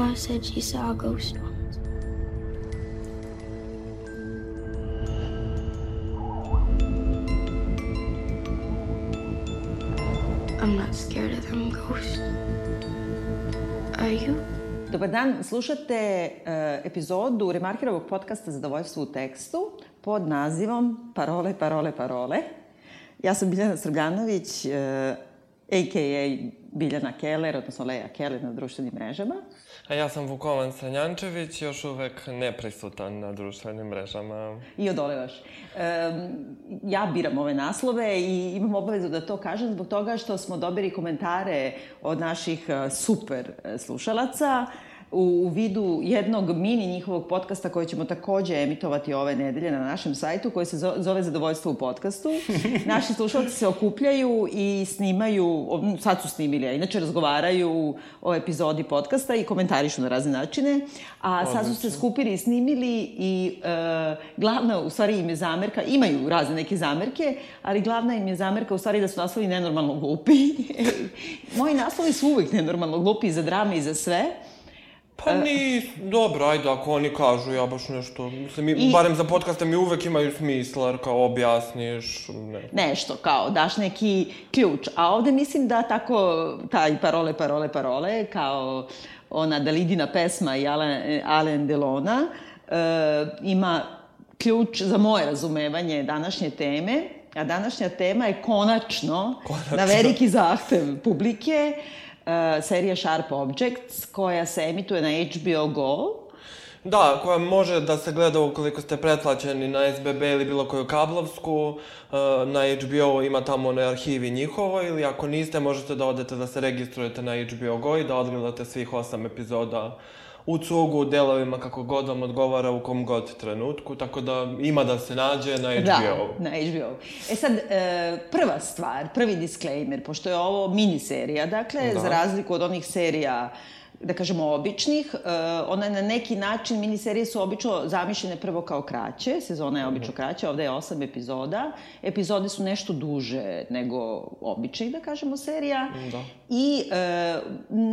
Ma said she saw a ghost once. I'm not scared of them ghosts. Are you? Dobar dan, slušate uh, epizodu Remarkirovog podcasta Zadovoljstvo u tekstu pod nazivom Parole, parole, parole. Ja sam Biljana Srbljanović, uh, a.k.a. Biljana Keller, odnosno Leja Keller na društvenim mrežama. A ja sam Vukovan Sanjančević, još uvek neprisutan na društvenim mrežama. I odolevaš. Um, ja biram ove naslove i imam obavezu da to kažem zbog toga što smo dobili komentare od naših uh, super uh, slušalaca u, u vidu jednog mini njihovog podcasta koji ćemo takođe emitovati ove nedelje na našem sajtu koji se zove Zadovoljstvo u podcastu. Naši slušalci se okupljaju i snimaju, sad su snimili, a inače razgovaraju o epizodi podcasta i komentarišu na razne načine. A sad su se skupili i snimili i e, glavna, u stvari im je zamerka, imaju razne neke zamerke, ali glavna im je zamerka u stvari da su naslovi nenormalno glupi. Moji naslovi su uvek nenormalno glupi za drame i za sve. Pa ni, dobro, ajde, ako oni kažu, ja baš nešto, mislim, mi, I, barem za podcaste mi uvek imaju smisla, jer kao objasniš, ne. Nešto, kao, daš neki ključ. A ovde mislim da tako, taj parole, parole, parole, kao ona Dalidina pesma i Alain, Alain Delona, e, ima ključ za moje razumevanje današnje teme, a današnja tema je konačno, konačno. na veliki zahtev publike, serija Sharp Objects koja se emituje na HBO Go. Da, koja može da se gleda ukoliko ste pretplaćeni na SBB ili bilo koju kablovsku, uh, na HBO ima tamo one arhivi njihovo ili ako niste možete da odete da se registrujete na HBO Go i da odgledate svih osam epizoda uh, u cugu, u delovima, kako god vam odgovara u kom god trenutku, tako da ima da se nađe na HBO. Da, na HBO. E sad, e, prva stvar, prvi disclaimer, pošto je ovo miniserija, dakle, da. za razliku od onih serija da kažemo, običnih. Uh, ona je na neki način, miniserije su obično zamišljene prvo kao kraće, sezona je obično mhm. kraća, ovde je osam epizoda. Epizode su nešto duže nego običnih, da kažemo, serija. Da. I uh,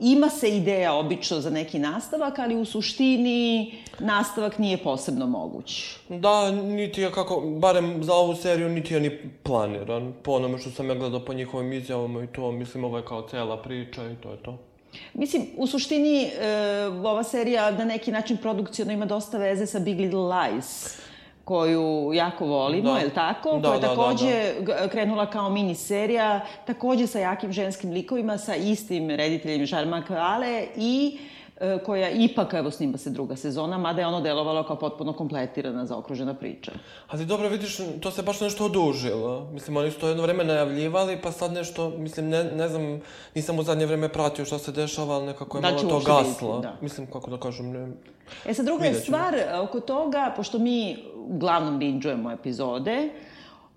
ima se ideja obično za neki nastavak, ali u suštini nastavak nije posebno moguć. Da, niti je kako, barem za ovu seriju, niti je ni planiran. Po onome što sam ja gledao po njihovim izjavama i to, mislim, ovo je kao cela priča i to je to. Mislim, u suštini, e, ova serija na neki način produkcijno ima dosta veze sa Big Little Lies koju jako volimo, da. je li tako? Da, koja je da, takođe da, da. krenula kao mini serija, takođe sa jakim ženskim likovima, sa istim rediteljem Žarma Ale i uh, koja ipak, evo, snima se druga sezona, mada je ono delovalo kao potpuno kompletirana, zaokružena priča. Ali dobro, vidiš, to se baš nešto odužilo. Mislim, oni su to jedno vreme najavljivali, pa sad nešto, mislim, ne, ne znam, nisam u zadnje vreme pratio šta se dešava, ali nekako je da malo to gaslo. Da. Mislim, kako da kažem, ne... E sad, druga je stvar oko toga, pošto mi uglavnom binđujemo epizode,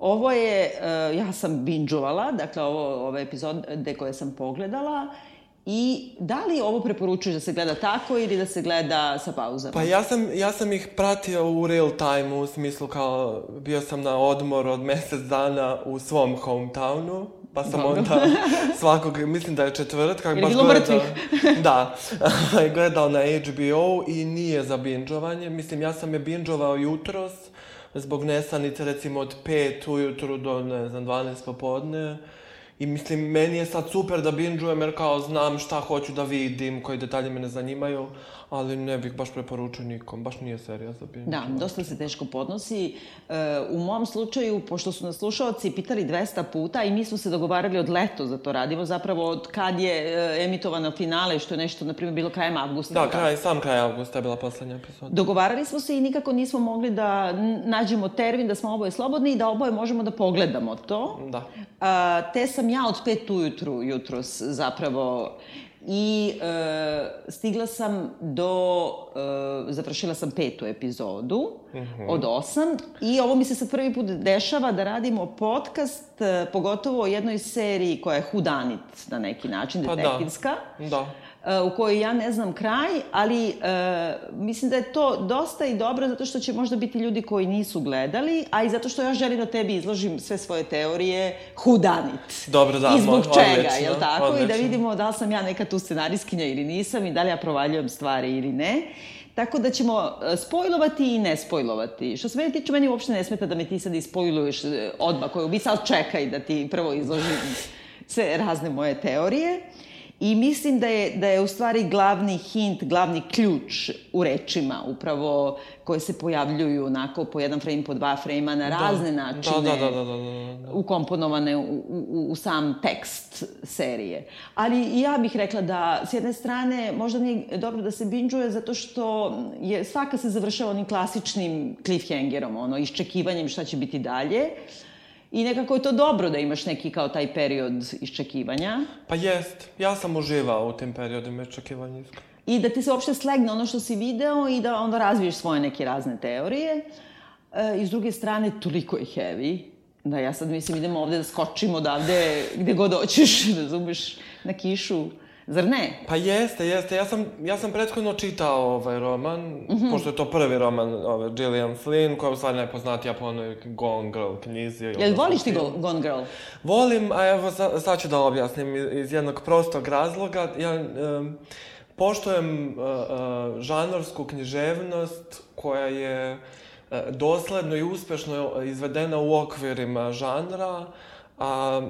Ovo je, uh, ja sam binđovala, dakle ovo, ove epizode koje sam pogledala I da li ovo preporučuješ da se gleda tako ili da se gleda sa pauzama? Pa ja sam, ja sam ih pratio u real time, u smislu kao bio sam na odmor od mesec dana u svom hometownu, pa sam Dobro. onda svakog, mislim da je četvrtka, baš bilo gledao, da, gledao na HBO i nije za binđovanje. Mislim, ja sam je binđovao jutros, zbog nesanice recimo od 5 ujutru do, ne znam, 12 popodne. I mislim, meni je sad super da binđujem jer kao znam šta hoću da vidim, koji detalji me ne zanimaju, ali ne bih baš preporučio nikom, baš nije serija za binđ. Da, dosta se teško podnosi. E, u mom slučaju, pošto su nas slušalci pitali 200 puta i mi smo se dogovarali od leto za to radimo, zapravo od kad je e, emitovano finale, što je nešto, na primjer, bilo krajem avgusta. Da, kraj, sam kraj avgusta je bila poslednja epizoda. Dogovarali smo se i nikako nismo mogli da nađemo termin da smo oboje slobodni i da oboje možemo da pogledamo to. Da. A, te sam ja od pet ujutru, jutros, zapravo i e, stigla sam do, e, završila sam petu epizodu mhm. -huh. od osam i ovo mi se sad prvi put dešava da radimo podcast, e, pogotovo o jednoj seriji koja je hudanit na neki način, pa detektivska. Da. da. U kojoj ja ne znam kraj, ali uh, mislim da je to dosta i dobro zato što će možda biti ljudi koji nisu gledali, a i zato što ja želim da tebi izložim sve svoje teorije hudanit. Dobro, da, I zbog odlično, čega, jel tako? odlično. I da vidimo da li sam ja neka tu scenariskinja ili nisam i da li ja provaljujem stvari ili ne. Tako da ćemo e, spojlovati i ne spojlovati. Što se mene tiče, meni uopšte ne smeta da me ti sad ispojluješ e, odmah koju bi sad čekaj da ti prvo izložim sve razne moje teorije. I mislim da je, da je u stvari glavni hint, glavni ključ u rečima, upravo koje se pojavljuju onako po jedan frame, po dva frame na razne da, načine. Da, da, da, da, da, da. ukomponovane u, u, u sam tekst serije. Ali ja bih rekla da, s jedne strane, možda nije dobro da se binđuje zato što je, svaka se završava onim klasičnim cliffhangerom, ono, iščekivanjem šta će biti dalje. I nekako je to dobro da imaš neki kao taj period iščekivanja. Pa jest, ja sam uživao u tim periodima iščekivanja iskreno. I da ti se uopšte slegne ono što si video i da onda razviješ svoje neke razne teorije. E, I s druge strane, toliko je heavy da ja sad mislim idemo ovde da skočimo odavde gde god hoćeš, razumeš, na kišu. Zar ne? Pa jeste, jeste. Ja sam, ja sam prethodno čitao ovaj roman, mm -hmm. pošto je to prvi roman ove, Gillian Flynn, koja je u stvari najpoznatija po onoj Gone Girl knjizi. Jel voliš ti Go, Gone Girl? Volim, a evo sad, sad ću da objasnim iz, jednog prostog razloga. Ja um, poštojem uh, uh, žanorsku književnost koja je uh, dosledno i uspešno izvedena u okvirima žanra, a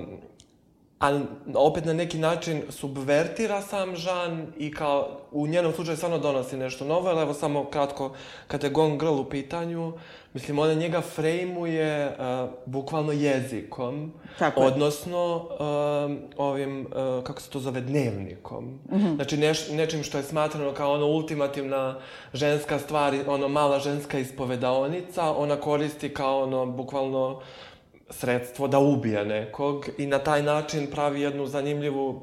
a opet na neki način subvertira sam žan i kao u njenom slučaju stvarno donosi nešto novo, ali evo samo kratko, kad je Gone Girl u pitanju, mislim, ona njega frejmuje uh, bukvalno jezikom, Tako je. odnosno uh, ovim, uh, kako se to zove, dnevnikom. Mm -hmm. Znači, neš, nečim što je smatrano kao ono ultimativna ženska stvar, ono mala ženska ispovedaonica, ona koristi kao ono, bukvalno, sredstvo da ubije nekog i na taj način pravi jednu zanimljivu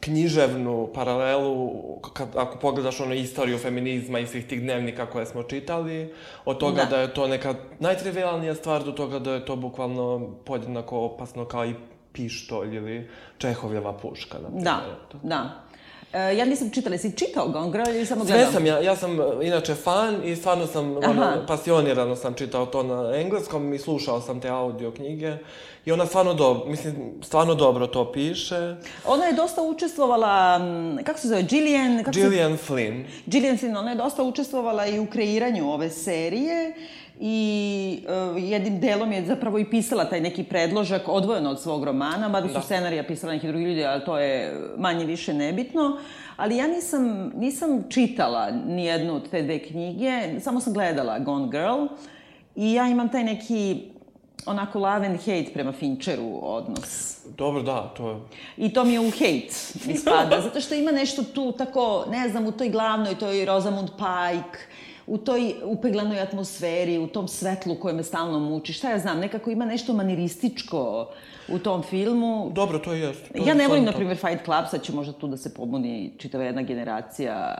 književnu paralelu, kad, ako pogledaš ono istoriju feminizma i svih tih dnevnika koje smo čitali, od toga da, da je to neka najtrivialnija stvar do toga da je to bukvalno podjednako opasno kao i pištolj ili Čehovljeva puška. Na primjer. Da, da. E, ja nisam čitala, jesi čitao Gone Girl ili samo Sve gledao? sam ja, ja sam e, inače fan i stvarno sam, ono, pasionirano sam čitao to na engleskom i slušao sam te audio knjige. I ona stvarno dobro, mislim, stvarno dobro to piše. Ona je dosta učestvovala, m, kako se zove, Gillian... Kako Gillian Flynn. Se, Gillian Flynn, ona je dosta učestvovala i u kreiranju ove serije i uh, jednim delom je zapravo i pisala taj neki predložak odvojeno od svog romana, mada su Da. scenarija pisala neki drugi ljudi, ali to je manje više nebitno. Ali ja nisam, nisam čitala ni jednu od te dve knjige, samo sam gledala Gone Girl i ja imam taj neki onako love and hate prema Fincheru odnos. Dobro, da, to je... I to mi je u hejt mi spada, zato što ima nešto tu tako, ne znam, u toj glavnoj, toj Rosamund Pike, u toj upeglanoj atmosferi, u tom svetlu koje me stalno muči. Šta ja znam, nekako ima nešto manirističko u tom filmu. Dobro, to je. To Ja ne volim, na primjer, Fight Club, sad će možda tu da se pobuni čitava jedna generacija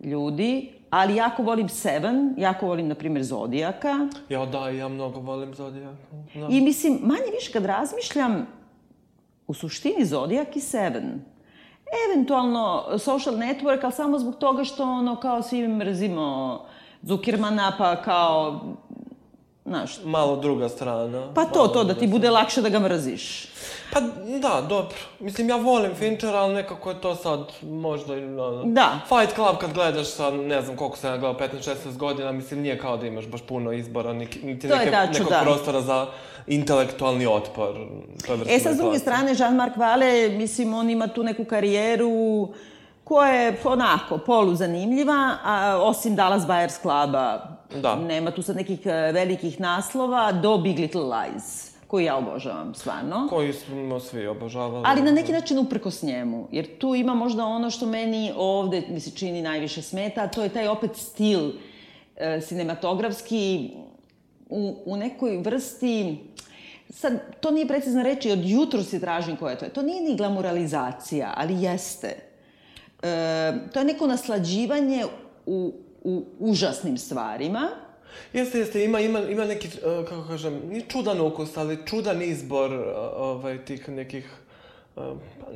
ljudi, ali jako volim Seven, jako volim, na primjer, Zodijaka. Ja, da, ja mnogo volim Zodijak. Da. I mislim, manje više kad razmišljam, u suštini Zodijak i Seven. Eventualno social network, ali samo zbog toga što ono kao svi mrzimo Zuckermana, pa kao, znaš, Malo druga strana. pa to, to, da ti bude lakše da ga mrziš. Pa da, dobro. Mislim, ja volim Finchera, ali nekako je to sad možda ono... Da. Fight Club kad gledaš sa, ne znam koliko sam ja gledao, 15-16 godina, mislim, nije kao da imaš baš puno izbora, niti, To je neke, tačno, nekog da. prostora za intelektualni otpor. toj vrsti E sad, s druge strane, Jean-Marc Vale, mislim, on ima tu neku karijeru koja je onako poluzanimljiva, a osim Dallas Buyers Cluba, Da. nema tu sad nekih e, velikih naslova, do Big Little Lies, koji ja obožavam, stvarno. Koji smo svi obožavali. Ali na neki način uprkos njemu, jer tu ima možda ono što meni ovde mi se čini najviše smeta, a to je taj opet stil e, sinematografski u, u nekoj vrsti sad, to nije precizna reč i od jutro se tražim koja je to. To nije ni glamuralizacija, ali jeste. E, to je neko naslađivanje u, u užasnim stvarima, Jeste, jeste, ima, ima, ima neki, uh, kako kažem, ni čudan ukus, ali čudan izbor uh, ovaj, tih nekih pa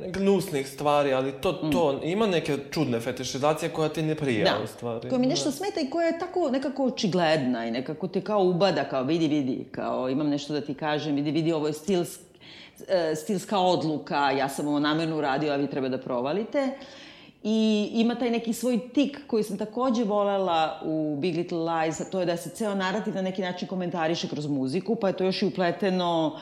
ne gnusnih stvari, ali to, to, ima neke čudne fetišizacije koja ti ne prija, u stvari. koja mi nešto smeta i koja je tako nekako očigledna i nekako te kao ubada, kao vidi, vidi, kao imam nešto da ti kažem, vidi, vidi, ovo je stilsk, e, stilska odluka, ja sam ovo namerno uradio, a vi treba da provalite. I ima taj neki svoj tik koji sam takođe volela u Big Little Lies, a to je da se ceo narativ na neki način komentariše kroz muziku, pa je to još i upleteno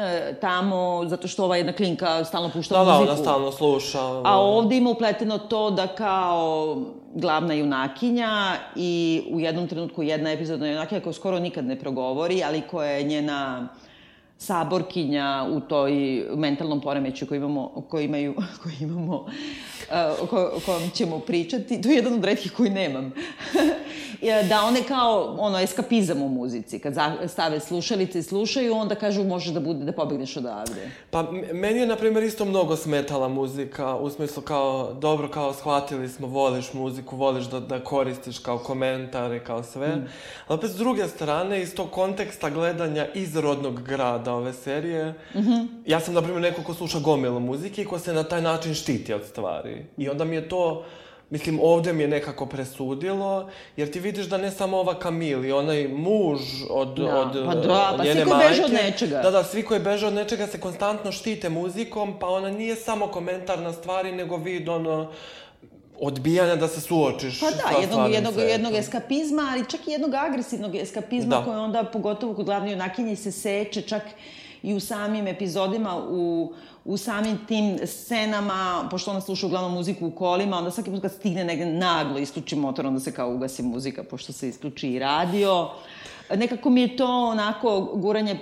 e, tamo, zato što ova jedna klinka stalno pušta Da, da, muziku. ona stalno sluša. A ovde ima upleteno to da kao glavna junakinja i u jednom trenutku jedna epizodna junakinja koja skoro nikad ne progovori, ali koja je njena saborkinja u toj mentalnom poremeću koji imamo, koji imaju, koji imamo, uh, o, ko, kojem ćemo pričati. To je jedan od redkih koji nemam. Je da one kao, ono, eskapizam u muzici. Kad stave slušalice i slušaju, onda kažu možeš da bude, da pobegneš odavde. Pa meni je, na primjer, isto mnogo smetala muzika, u smislu kao, dobro, kao shvatili smo, voliš muziku, voliš da, da koristiš kao komentar i kao sve. Mm. Ali opet, s druge strane, iz tog konteksta gledanja iz rodnog grada ove serije, mm -hmm. ja sam, na primjer, neko ko sluša gomilu muzike i ko se na taj način štiti od stvari. I onda mi je to... Mislim, ovde mi je nekako presudilo, jer ti vidiš da ne samo ova Kamil i onaj muž od, Da, od pa da, pa njene majke. beže od nečega. Da, da, svi koji beže od nečega se konstantno štite muzikom, pa ona nije samo komentar na stvari, nego vid ono odbijanja da se suočiš Pa sa da, jednog, stvarnim jednog, svetom. jednog eskapizma, ali čak i jednog agresivnog eskapizma Da. koji onda, pogotovo kod glavne junakinje, se seče čak i u samim epizodima, u, u samim tim scenama, pošto ona sluša uglavnom muziku u kolima, onda svaki put kad stigne negde naglo isključi motor, onda se kao ugasi muzika, pošto se isključi i radio. Nekako mi je to onako guranje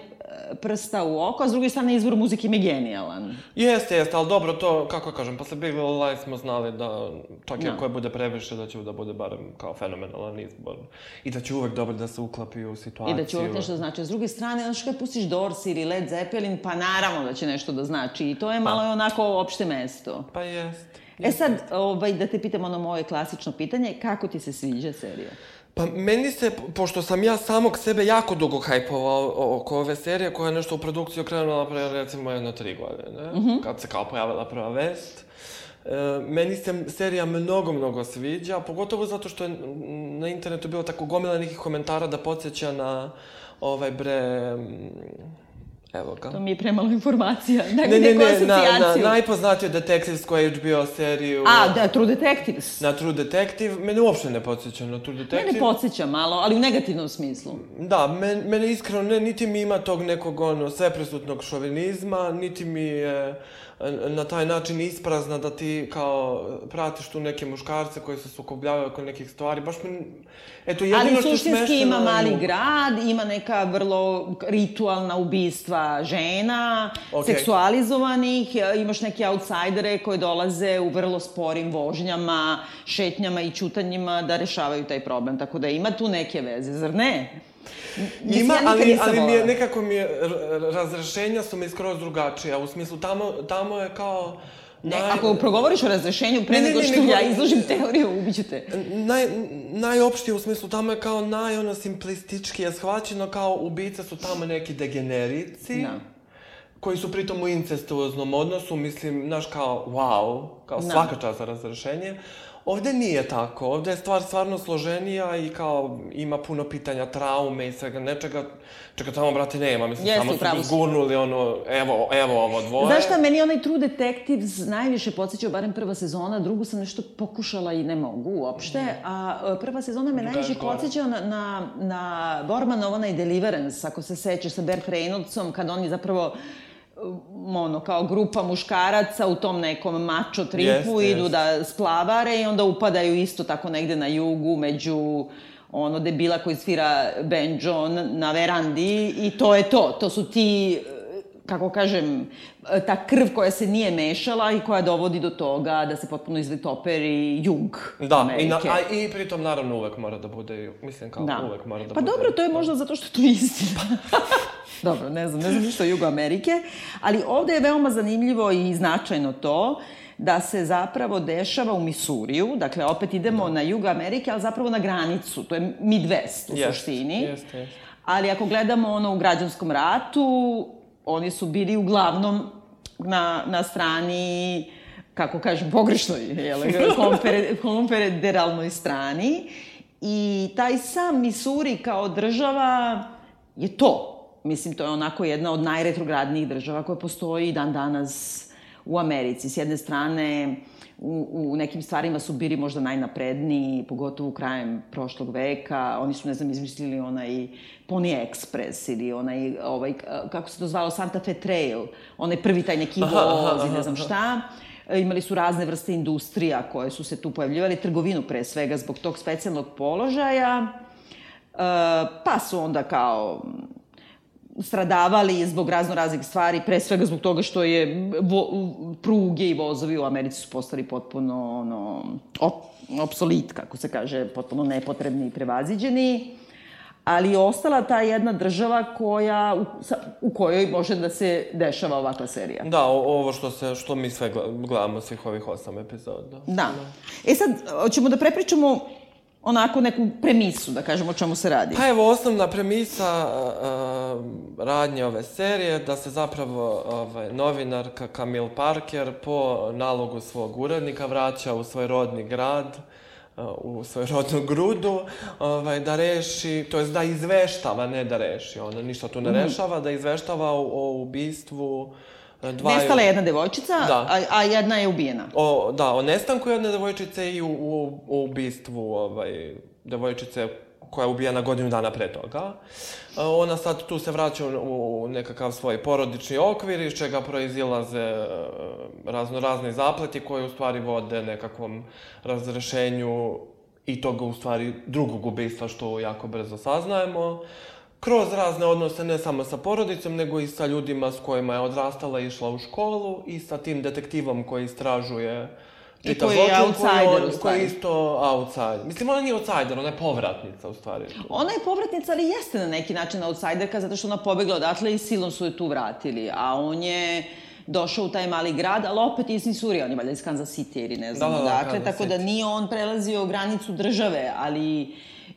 prsta u oko, a s druge strane izvor muzike mi je genijalan. Jeste, jeste, ali dobro, to, kako kažem, posle Big Little Lies smo znali da čak i Da. ako je bude previše, da će da bude barem kao fenomenalan izbor. I da će uvek dobro da se uklapi u I situaciju. da će uvek nešto da znači. S druge strane, znaš kad pustiš Doors ili Led Zeppelin, pa naravno da će nešto da znači. I to je malo onako opšte mesto. Pa jest. E sad, ovaj, da te pitam ono moje klasično pitanje, kako ti se sviđa serija? Pa meni se, pošto sam ja samog sebe jako dugo hajpovao oko ove serije, koja je nešto u produkciju krenula pre recimo jedno tri godine, Mhm. kad se kao pojavila prva vest. E, meni se serija mnogo, mnogo sviđa, pogotovo zato što je mm, na internetu bilo tako gomila nekih komentara da podsjeća na ovaj bre... Evo ga. To mi je premalo informacija. Mi Ne, ne, ne, na, na najpoznatiju detektivsku HBO seriju. A, da, True Detectives. Na True Detective. Mene uopšte ne podsjeća na True Detective. Mene podsjeća malo, ali u negativnom smislu. Da, men, mene iskreno, ne, niti mi ima tog nekog ono, sveprisutnog šovinizma, niti mi je e, na taj način isprazna da ti kao pratiš tu neke muškarce koji se sukobljavaju oko nekih stvari. Baš mi, eto, jedino Ali što suštinski ima mali grad, ima neka vrlo ritualna ubistva žena, Okej. seksualizovanih, imaš neke outsidere koji dolaze u vrlo sporim vožnjama, šetnjama i ćutanjima da rešavaju taj problem. Tako da ima tu neke veze, zar ne? Ima, ja ali, ali mi je, nekako mi je, razrešenja su mi skroz drugačija. U smislu, tamo, tamo je kao... Ne, ako progovoriš o razrešenju pre Ne, ne, nego ne, što nego- ja izložim teoriju, ubiću te. Naj, najopštije u smislu, tamo je kao naj, ono, simplistički je shvaćeno kao ubice su tamo neki degenerici. Da. Koji su pritom u incestuoznom odnosu, mislim, znaš, kao, wow, kao Da. svaka čast za razrešenje. Ovde nije tako, ovde je stvar stvarno složenija i kao ima puno pitanja, traume i svega nečega, čega tamo, brate, nema, mislim, Jeste, samo su zgurnuli, ono, evo, evo ovo dvoje. Znaš šta, meni onaj True Detectives najviše podsjećao, barem prva sezona, drugu sam nešto pokušala i ne mogu uopšte, a e, prva sezona me najviše podsjećao na, na, na Bormanov onaj Deliverance, ako se sećaš sa Bert Reynoldsom, kad oni zapravo ono, kao grupa muškaraca u tom nekom mačo tripu Jeste, idu jeste. da splavare i onda upadaju isto tako negde na jugu među ono debila koji svira banjo na- verandi i to je to. To su ti kako kažem, e, ta krv koja se nije mešala i koja dovodi do toga da se potpuno izvitoperi jug Da, i, Amerike. na, a, i pritom naravno uvek mora da bude, mislim kao Da. uvek mora da pa bude. dobro, to je možda zato što je to istina. dobro, ne znam, ne znam ništa o Jugu Amerike, ali ovde je veoma zanimljivo i značajno to da se zapravo dešava u Misuriju, dakle opet idemo na Jug Amerike, ali zapravo na granicu, to je Midwest u Jeste, suštini. jeste, jeste. Ali ako gledamo ono u građanskom ratu, oni su bili uglavnom na, na strani kako kažem, pogrešnoj, jel, konfer, konfederalnoj strani. I taj sam Misuri kao država je to. Mislim, to je onako jedna od najretrogradnijih država koja postoji dan danas u Americi. S jedne strane, u, u nekim stvarima su bili možda najnapredniji, pogotovo krajem prošlog veka. Oni su, ne znam, izmislili onaj Pony Express ili onaj, ovaj, kako se to zvalo, Santa Fe Trail, onaj prvi taj neki voz i ne znam šta. Imali su razne vrste industrija koje su se tu pojavljivali, trgovinu pre svega zbog tog specijalnog položaja. E, pa su onda kao stradavali zbog razno raznih stvari, pre svega zbog toga što je vo, pruge i vozovi u Americi su postali potpuno ono, op, obsolit, kako se kaže, potpuno nepotrebni i prevaziđeni ali je ostala ta jedna država koja, u, sa, u kojoj može da se dešava ovakva serija. Da, o, ovo što, se, što mi sve gledamo svih ovih osam epizoda. Da. da. E sad, hoćemo da prepričamo onako neku premisu, da kažemo o čemu se radi. Pa evo, osnovna premisa uh, radnje ove serije da se zapravo ovaj, novinarka Camille Parker po nalogu svog urednika vraća u svoj rodni grad u svoju rodnu grudu, ovaj, da reši, to je da izveštava, ne da reši, ona ništa tu ne mhm. rešava, da izveštava o, o ubistvu Dva Nestala je jedna devojčica, da. a, a jedna je ubijena. O, da, o nestanku jedne devojčice i u, u, u ubistvu ovaj, devojčice koja je ubijena godinu dana pre toga. Ona sad tu se vraća u, nekakav svoj porodični okvir, iz čega proizilaze e, razno razni zapleti koji u stvari vode nekakvom razrešenju i toga u stvari drugog ubistva što jako brzo saznajemo. Kroz razne odnose ne samo sa porodicom, nego i sa ljudima s kojima je odrastala i išla u školu i sa tim detektivom koji istražuje I koji je outsider, u stvari. Koji je isto outsider. Mislim, ona nije outsider, ona je povratnica, u stvari. Ona je povratnica, ali jeste na neki način outsiderka, zato što ona pobegla odatle i silom su je tu vratili. A on je došao u taj mali grad, ali opet iz Missouri, on je valjda iz Kansas City ili ne znam da, da, da odakle, tako da nije on prelazio granicu države, ali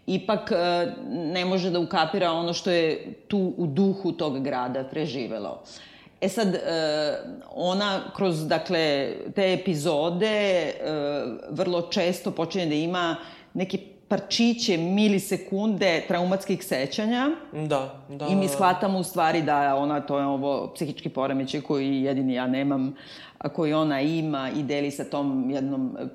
ipak e, ne može da ukapira ono što je tu u duhu tog grada preživelo. E sad, e, ona kroz, dakle, te epizode e, vrlo često počinje da ima neke parčiće, milisekunde traumatskih sećanja. Da, da. I mi shvatamo u stvari da ona, to je ovo psihički poremećaj koji jedini ja nemam, koji ona ima i deli sa tom jednom e,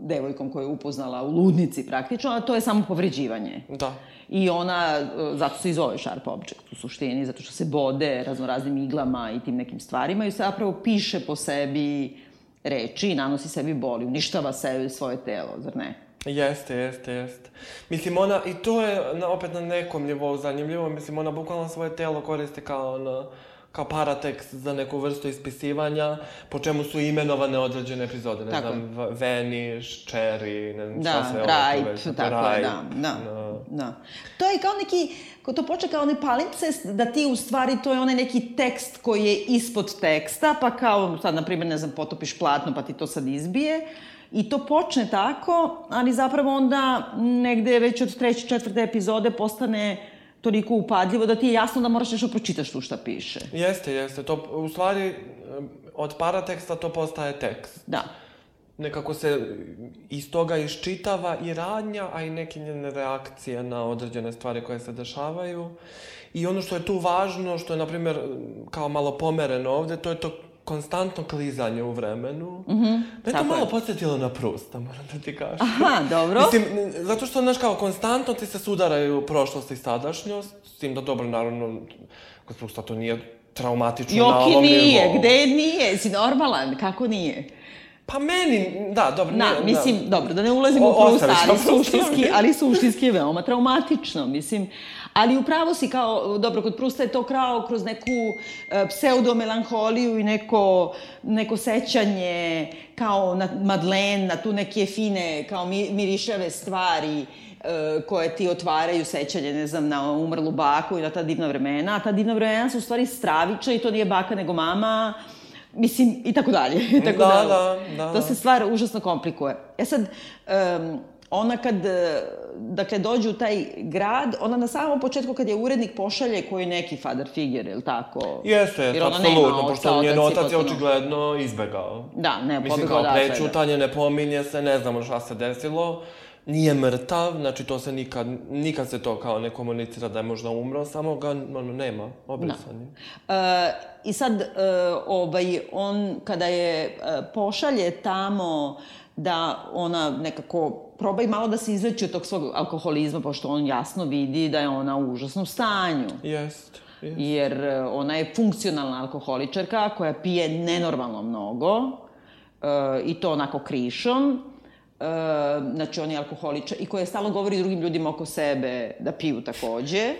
devojkom koju je upoznala u ludnici praktično, a to je samo povređivanje. Da. I ona, e, zato se i zove Sharp Object u suštini, zato što se bode raznoraznim iglama i tim nekim stvarima i zapravo piše po sebi reči i nanosi sebi boli, uništava sebi svoje telo, zar ne? Jeste, jeste, jeste. Mislim, ona, i to je na, opet na nekom nivou zanimljivo, mislim, ona bukvalno svoje telo koriste kao ono, kao paratekst za neku vrstu ispisivanja, po čemu su imenovane određene epizode, ne tako. znam, Vanish, Cherry, ne znam da, šta sve ovo. Right, tako je, da, da, no. da. To je kao neki, to počne kao onaj palimpsest, da ti u stvari, to je onaj neki tekst koji je ispod teksta, pa kao sad, na primjer, ne znam, potopiš platno, pa ti to sad izbije, I to počne tako, ali zapravo onda negde već od treće, četvrte epizode postane toliko upadljivo da ti je jasno da moraš nešto pročitaš tu šta piše. Jeste, jeste. To, u stvari, od parateksta to postaje tekst. Da. Nekako se iz toga iščitava i radnja, a i neke njene reakcije na određene stvari koje se dešavaju. I ono što je tu važno, što je, na primjer, kao malo pomereno ovde, to je to konstantno klizanje u vremenu. Mm -hmm, Me to malo je. podsjetilo na Prusta, moram da ti kažem. Aha, dobro. Mislim, zato što, znaš, kao, konstantno ti se sudaraju prošlost i sadašnjost, s tim da, dobro, naravno, kod Prusta to nije traumatično Joki na ovom nije, nivou. gde nije? Si normalan, kako nije? Pa meni, da, dobro. Na, ne, mislim, da. dobro, da ne ulazimo u Prusta, ali suštinski, ali suštinski je veoma traumatično, mislim. Ali upravo si kao, dobro, kod Prusta je to krao kroz neku e, pseudomelanholiju i neko, neko sećanje kao na Madlen, na tu neke fine, kao mirišave stvari e, koje ti otvaraju sećanje, ne znam, na umrlu baku i na ta divna vremena. A ta divna vremena su u stvari stravična i to nije baka nego mama. Mislim, i tako dalje. tako da, da, da, da. To se stvar užasno komplikuje. E sad, um, ona kad, dakle, dođe u taj grad, ona na samom početku kad je urednik pošalje koji je neki father figure, ili tako? Jeste, ona apsolutno, pošto njen otac je očigledno izbegao. Da, ne, Mislim, pobegao kao odatle, da. prečutanje, ne pominje se, ne znamo šta se desilo. Nije mrtav, znači to se nikad, nikad se to kao ne komunicira da je možda umro, samo ga ono, nema, obrisan je. E, I sad, e, ovaj, on kada je e, pošalje tamo da ona nekako proba i malo da se izleči od tog svog alkoholizma, pošto on jasno vidi da je ona u užasnom stanju. Jest, jest. Jer e, ona je funkcionalna alkoholičarka koja pije nenormalno mnogo e, i to onako krišom. E, znači, on je alkoholičar i koja stalno govori drugim ljudima oko sebe da piju takođe.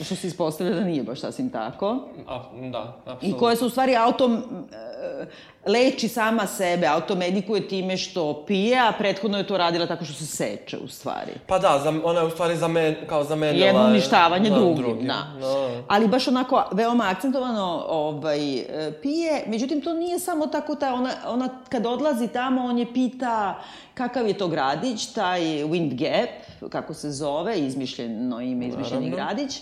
Što se ispostavlja da nije baš sasvim tako. A, da, I apsolutno. koja se u stvari autom leči sama sebe, automedikuje time što pije, a prethodno je to radila tako što se seče u stvari. Pa da, za, ona je u stvari zamen, kao zamenila... Jedno je- uništavanje da, drugim, da. da. Ali baš onako veoma akcentovano ovaj, pije, međutim to nije samo tako ta, ona, ona kad odlazi tamo, on je pita kakav je to gradić, taj Wind Gap, kako se zove, izmišljeno ime, izmišljeni Naravno. gradić.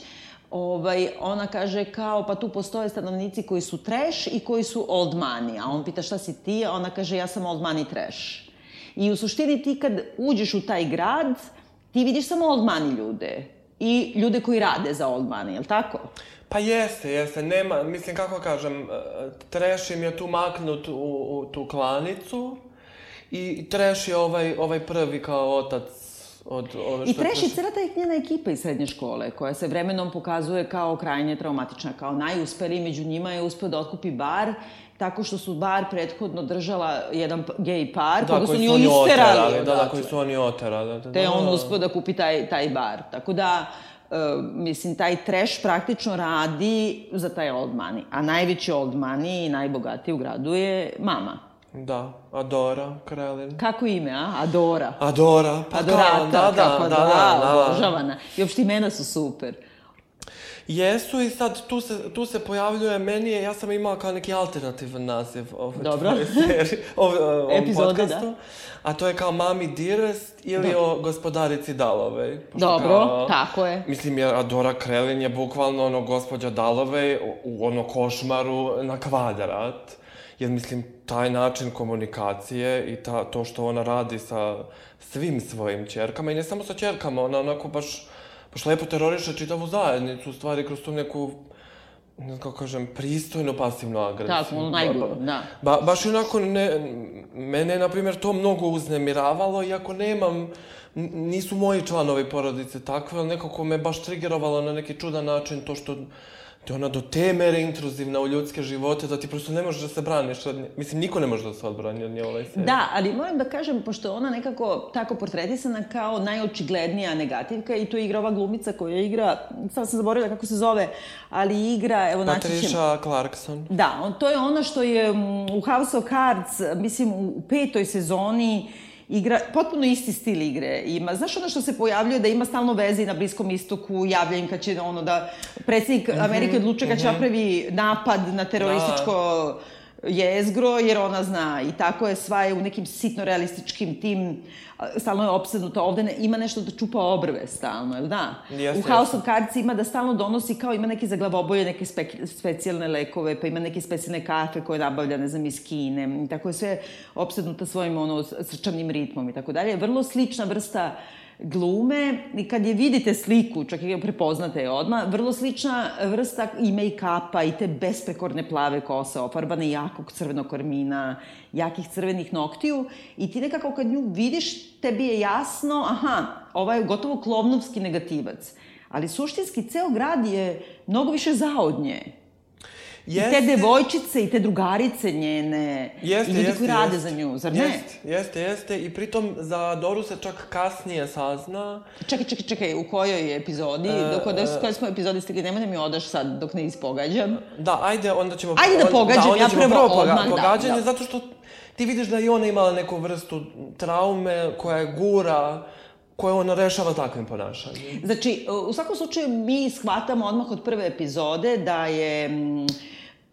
Ovaj, ona kaže kao, pa tu postoje stanovnici koji su trash i koji su old money. A on pita šta si ti, a ona kaže ja sam old money trash. I u suštini ti kad uđeš u taj grad, ti vidiš samo old money ljude. I ljude koji rade za old money, je li tako? Pa jeste, jeste, nema, mislim kako kažem, e, Trash im je tu maknut u, u tu klanicu i Trash je ovaj, ovaj prvi kao otac od ove I što Trash je Trash- cela ta njena ekipa iz srednje škole, koja se vremenom pokazuje kao krajnje traumatična, kao najuspeliji među njima je uspeo da otkupi bar, tako što su bar prethodno držala jedan gej par, Da, koga su oni isterali. oterali, da, da, koji su oni oterali. Da, da, Te je on da. uspeo da kupi taj, taj bar. Tako da, e, mislim, taj trash praktično radi za taj old money. A najveći old money i najbogatiji u gradu je mama. Da, Adora, Krelin. Kako ime, a? Adora. Adora, pa Adorata, kao, da, da, kako da, da, Adora, da, da. obožavana. I uopšte imena su super. Jesu i sad tu se, tu se pojavljuje, meni je, ja sam imala kao neki alternativan naziv ove Dobro. serije, ove, ovom Epizode, podcastu. da. A to je kao Mami Dearest ili o gospodarici Dalovej. Dobro, tako je. Mislim, jer Adora Krelin je bukvalno ono gospođa Dalovej u, u ono košmaru na kvadrat. Jer mislim, taj način komunikacije i ta, to što ona radi sa svim svojim čerkama i ne samo sa čerkama, ona onako baš, baš lepo teroriše čitavu zajednicu, u stvari kroz tu neku ne znam kako kažem, pristojno pasivnu agresiju. Tako, ono najgore, da. Ba, baš onako, ne, mene je, na primjer, to mnogo uznemiravalo, iako nemam, nisu moji članovi porodice takve, ali nekako me baš trigerovalo na neki čudan način to što da je ona do te mere intruzivna u ljudske živote da ti prosto ne možeš da se braniš. Mislim, niko ne može da se odbrani od nje ovaj serij. Da, ali moram da kažem, pošto je ona nekako tako portretisana kao najočiglednija negativka i to igra ova glumica koja igra, sad sam zaboravila kako se zove, ali igra, evo naći ćemo. Patricia Clarkson. Da, on, to je ono što je mm, u House of Cards, mislim, u petoj sezoni igra, potpuno isti stil igre ima. Znaš ono što se pojavljuje da ima stalno veze i na Bliskom istoku, javlja im kad će ono da predsjednik Amerike odlučuje kad će napravi napad na terorističko jezgro, jer ona zna i tako je sva je u nekim sitno realističkim tim, stalno je opsednuta ovde, ne, ima nešto da čupa obrve stalno, jel da? Jeste, u House of Cards ima da stalno donosi, kao ima neke za glavobolje, neke spe, specijalne lekove, pa ima neke specijalne kafe koje nabavlja, ne znam, iz Kine. I tako je sve opsednuta svojim ono, srčanim ritmom i tako dalje. Vrlo slična vrsta glume i kad je vidite sliku, čak i prepoznate je odmah, vrlo slična vrsta i make-upa i te besprekorne plave kose, ofarbane jakog crvenog kormina, jakih crvenih noktiju i ti nekako kad nju vidiš, tebi je jasno, aha, ova je gotovo klovnovski negativac. Ali suštinski, ceo grad je mnogo više zao nje. I te devojčice i te drugarice njene Jeste, i ljudi jeste, koji rade jeste. za nju, zar ne? Jeste, jeste, jeste. I pritom za Doru se čak kasnije sazna. Čekaj, čekaj, čekaj, u kojoj epizodi, E, dok od koje smo epizodi stigli, nemoj da mi odaš sad dok ne ispogađam. Da, ajde, onda ćemo... Ajde da pogađam, onda ja ćemo prvo prvo poga- odmah, da, pogađanje, da. zato što ti vidiš da je i ona imala neku vrstu traume koja je gura, koje ona rešava takvim ponašanjem. Znači, u svakom slučaju mi shvatamo odmah od prve epizode da je mm,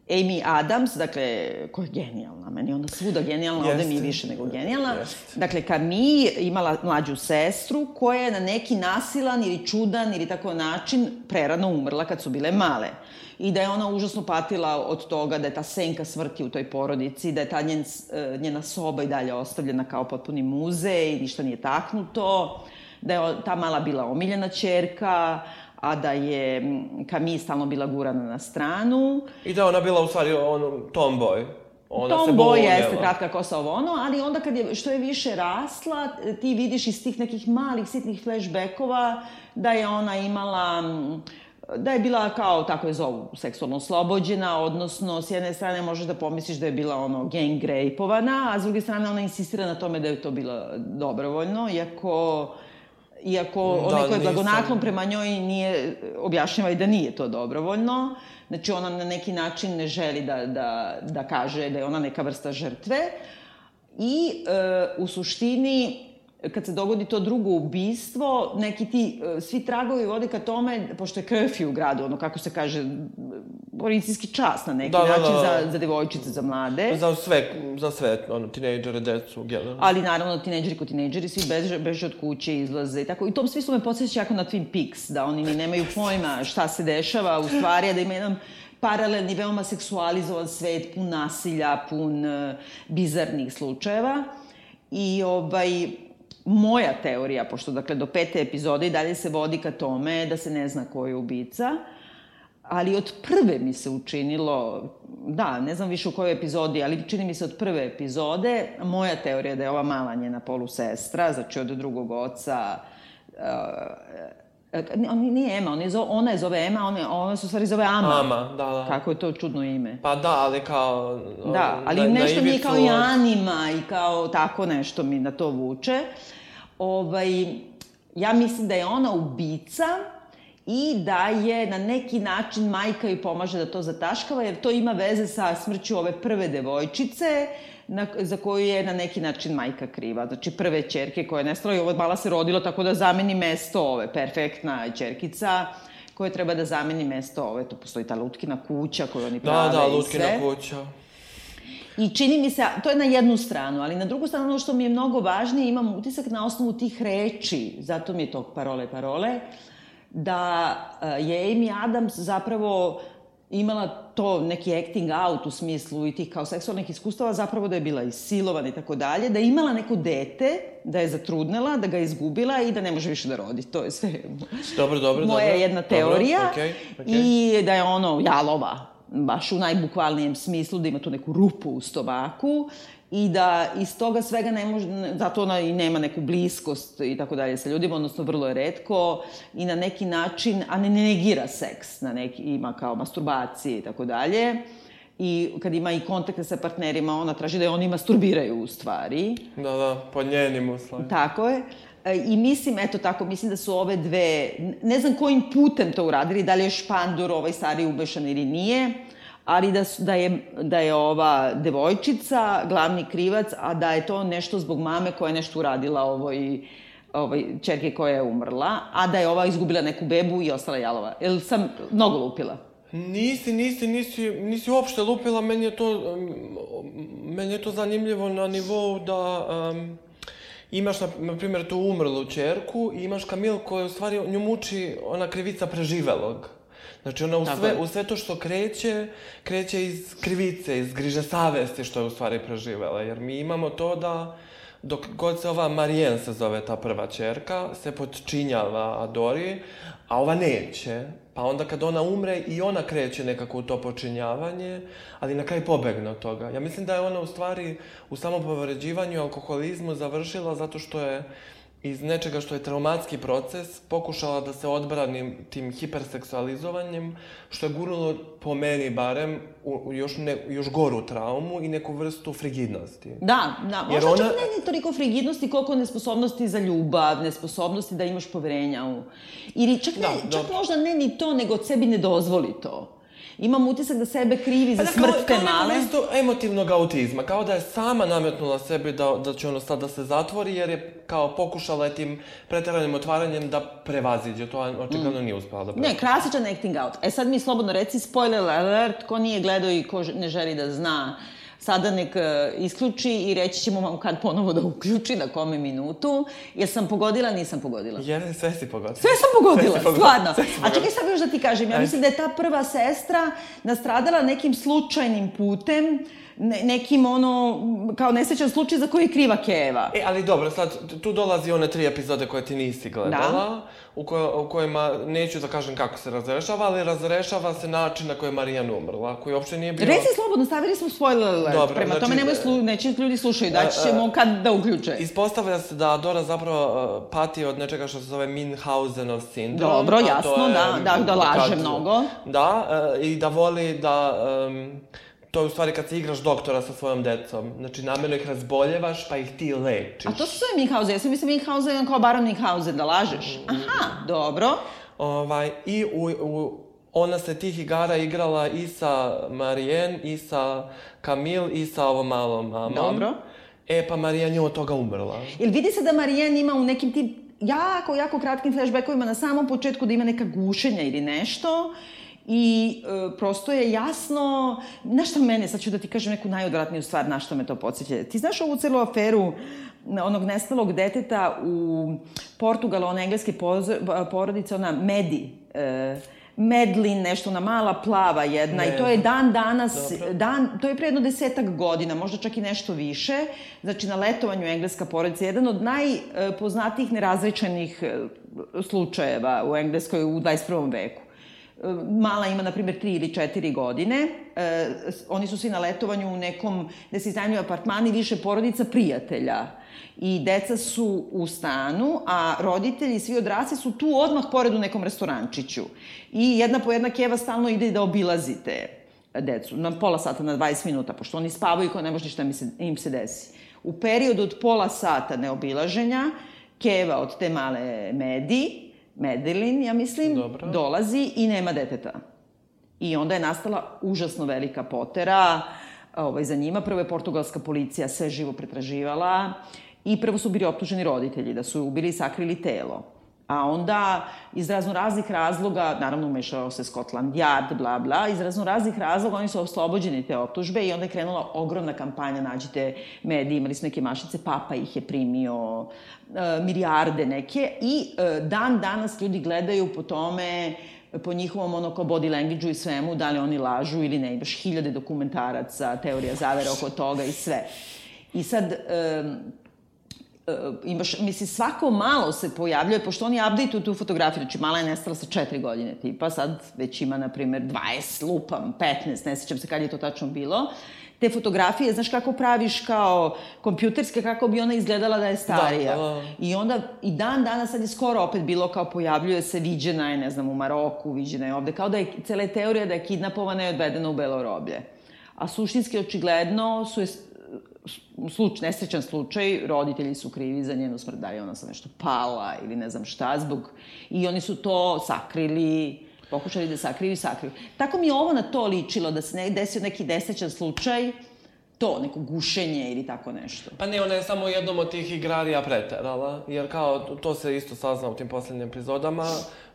Amy Adams, dakle, koja je genijalna, meni ona svuda genijalna, ovde mi je Jeste. više nego genijalna. Jeste. Dakle, Camille imala mlađu sestru koja je na neki nasilan ili čudan ili tako način prerano umrla kad su bile male. I da je ona užasno patila od toga da je ta senka smrti u toj porodici, da je ta njen, e, njena soba i dalje ostavljena kao potpuni muzej ništa nije taknuto, da je ta mala bila omiljena čerka, a da je Camille stalno bila gurana na stranu. I da ona bila u stvari ono, tomboy. Ona se Tomboy bunila. jeste, kratka kosa ovo ono, ali onda kad je, što je više rasla, ti vidiš iz tih nekih malih, sitnih flashbackova da je ona imala da je bila kao, tako je zovu, seksualno oslobođena, odnosno, s jedne strane možeš da pomisliš da je bila ono gang rapeovana, a s druge strane ona insistira na tome da je to bilo dobrovoljno, iako iako Da, onaj koji je blagonaklon prema njoj nije, objašnjava i da nije to dobrovoljno. Znači, ona na neki način ne želi da, da, da kaže da je ona neka vrsta žrtve. I e, u suštini, kad se dogodi to drugo ubistvo, neki ti, e, svi tragovi vode ka tome, pošto je curfew u gradu, ono kako se kaže, policijski čas na neki Da, da, način da. za, za devojčice, za mlade. Za sve, za sve, ono, tinejdžere, decu, generalno. Ali naravno, tinejdžeri ko tinejdžeri, svi beže, beže od kuće, izlaze i tako. I u tom smislu me podsjeća jako na Twin Peaks, da oni ni nemaju pojma šta se dešava u stvari, a da ima jedan paralelni, veoma seksualizovan svet, pun nasilja, pun uh, bizarnih slučajeva. I ovaj, moja teorija, pošto dakle do pete epizode i dalje se vodi ka tome da se ne zna ko je ubica, ali od prve mi se učinilo, da, ne znam više u kojoj epizodi, ali čini mi se od prve epizode, moja teorija je da je ova mala njena polusestra, znači od drugog oca, uh, on nije Ema, on je zove, ona je zove Ema, ona, ona se u stvari zove Ama. Ama, da, da. Kako je to čudno ime. Pa da, ali kao... Da, ali na- na nešto mi je kao i anima i kao tako nešto mi na to vuče. Ovaj, ja mislim da je ona ubica i da je na neki način majka joj pomaže da to zataškava, jer to ima veze sa smrću ove prve devojčice, na, za koju je na neki način majka kriva. Znači prve čerke koja je nestala i ova mala se rodila tako da zameni mesto ove, perfektna čerkica koja treba da zameni mesto ove, to postoji ta lutkina kuća koju oni Da, prave da, i Lutkina sve. kuća. I čini mi se, to je na jednu stranu, ali na drugu stranu ono što mi je mnogo važnije, imam utisak na osnovu tih reči, zato mi je to parole, parole, da eh, je Amy Adams zapravo imala to neki acting out u smislu i tih kao seksualnih iskustava, zapravo da je bila isilovana i tako dalje, da je imala neko dete, da je zatrudnela, da ga je izgubila i da ne može više da rodi. To je sve Dobro, dobro, moja dobro. jedna Dobro, teorija. okej, okej. I da je ono jalova, baš u najbukvalnijem smislu, da ima tu neku rupu u stomaku i da iz toga svega ne može, zato ona i nema neku bliskost i tako dalje sa ljudima, odnosno vrlo je redko i na neki način, a ne negira seks, na neki, ima kao masturbacije i tako dalje. I kad ima i kontakte sa partnerima, ona traži da je oni masturbiraju u stvari. Da, da, po njenim uslovima. Tako je. E, I mislim, eto tako, mislim da su ove dve, ne znam kojim putem to uradili, da li je Špandur ovaj stari ubešan ili nije, ali da, su, da, je, da je ova devojčica glavni krivac, a da je to nešto zbog mame koja je nešto uradila ovoj, ovoj čerke koja je umrla, a da je ova izgubila neku bebu i ostala jalova. Jel sam mnogo lupila? Nisi, nisi, nisi, nisi uopšte lupila, meni je to, meni je to zanimljivo na nivou da um, imaš, na, na primjer, tu umrlu čerku i imaš Kamilu koja u stvari nju muči ona krivica preživelog. Znači ona u sve, u sve to što kreće, kreće iz krivice, iz griže savesti što je u stvari preživela. Jer mi imamo to da dok god se ova Marijen se zove ta prva čerka, se podčinjava Adori, a ova neće. Pa onda kad ona umre i ona kreće nekako u to počinjavanje, ali na kraju pobegne od toga. Ja mislim da je ona u stvari u samopovređivanju i alkoholizmu završila zato što je iz nečega što je traumatski proces pokušala da se odbrani tim hiperseksualizovanjem, što je gurnulo po meni barem u, još, ne, još goru traumu i neku vrstu frigidnosti. Da, da. Jer Možda ona- čak ne ni toliko frigidnosti koliko nesposobnosti za ljubav, nesposobnosti da imaš poverenja u... Ili čak, ne, Da, čak možda ne ni to, nego sebi ne dozvoli to. Imam utisak da sebe krivi za Pa da, smrt kao, te kao male. vrstu emotivnog autizma, kao da je sama nametnula sebi da, da će ono sad da se zatvori, jer je kao pokušala je tim preteranim otvaranjem da prevaziđe, to očigledno nije uspela da prevaziđe. Ne, klasičan acting out. E sad mi slobodno reci spoiler alert, ko nije gledao i ko ne želi da zna, sada nek e, isključi i reći ćemo vam kad ponovo da uključi, na kome minutu. Jesam pogodila, nisam pogodila. Jer sve si pogodio. Sve sam pogodila, Sve pogodila, stvarno. sve si A pogodila. čekaj sad još da ti kažem, ja mislim da je ta prva sestra nastradala nekim slučajnim putem, ne, nekim ono, kao nesrećan slučaj za koji je kriva Keva. E, ali dobro, sad tu dolazi one tri epizode koje ti nisi gledala, Da. u, koj, u kojima, neću da kažem kako se razrešava, ali razrešava se način na koji je Marijan umrla, koji uopšte nije bio... Reci slobodno, stavili smo spoiler alert. Dobro, Prema znači, tome nemoj e, slu, neće ljudi slušaju, e, ćemo kad da uključe. Ispostavlja se da Dora zapravo pati od nečega što se zove Minhausenov sindrom. Dobro, jasno, je, da, da, da laže kad- mnogo. Da, i da voli da... Um, to je u stvari kad se igraš doktora sa svojom decom. Znači, namjerno ih razboljevaš, pa ih ti lečiš. A to se zove Minhausen, ja sam mislim Minhausen kao Baron Minhausen, da lažeš. Aha, dobro. Ovaj, I u, u, ona se tih igara igrala i sa Marijen, i sa Kamil, i sa ovom malom mamom. Dobro. E, pa Marijan je od toga umrla. Jel vidi se da Marijen ima u nekim tim jako, jako kratkim flashbackovima na samom početku da ima neka gušenja ili nešto i e, prosto je jasno, znaš šta mene, sad ću da ti kažem neku najodvratniju stvar, na što me to podsjeća. Ti znaš ovu celu aferu na onog nestalog deteta u Portugalu, ona engleske porodice, ona Medi, e, Medlin, nešto, ona mala plava jedna Ne i to je dan danas, Dobro. dan, to je pre jedno desetak godina, možda čak i nešto više, znači na letovanju engleska porodica, jedan od najpoznatijih nerazrečenih e, slučajeva u Engleskoj u 21. veku. Mala ima, na primjer, tri ili četiri godine. E, oni su svi na letovanju u nekom, gde se iznajmljuju apartmani, više porodica prijatelja. I deca su u stanu, a roditelji, svi odrasli su tu odmah pored u nekom restorančiću. I jedna po jedna keva stalno ide da obilazite decu, na pola sata, na 20 minuta, pošto oni spavaju kao ne može ništa im se desi. U periodu od pola sata neobilaženja, Keva od te male Medi, Medelin, ja mislim, Dobro. dolazi i nema deteta. I onda je nastala užasno velika potera ovaj, za njima. Prvo je portugalska policija sve živo pretraživala i prvo su bili optuženi roditelji da su ubili i sakrili telo. A onda, iz razno raznih razloga, naravno umešao se Scotland Yard, bla, bla, iz razno raznih razloga oni su oslobođeni te optužbe i onda je krenula ogromna kampanja, nađite mediji, imali su neke mašice, papa ih je primio, e, milijarde neke i e, dan danas ljudi gledaju po tome po njihovom ono kao body language-u i svemu, da li oni lažu ili ne. Imaš hiljade dokumentaraca, teorija zavere oko toga i sve. I sad, uh, imaš, misli, svako malo se pojavljuje, pošto oni update tu fotografiju, znači mala je nestala sa četiri godine, tipa sad već ima, na primer, 20, lupam, 15, ne sećam se kad je to tačno bilo, te fotografije, znaš kako praviš kao kompjuterske, kako bi ona izgledala da je starija. Da, da, da. I onda, i dan danas sad je skoro opet bilo kao pojavljuje se, viđena je, ne znam, u Maroku, viđena je ovde, kao da je cela je teorija da je kidnapovana i odvedena u belo roblje. A suštinski, očigledno, su je sluč, nesrećan slučaj, roditelji su krivi za njenu smrt, da je ona sam nešto pala ili ne znam šta, zbog... I oni su to sakrili, pokušali da sakriju i sakriju. Tako mi je ovo na to ličilo, da se ne desio neki nesrećan slučaj, to, neko gušenje ili tako nešto. Pa ne, ona je samo jednom od tih igrarija preterala, jer kao, to se isto sazna u tim posljednjim epizodama,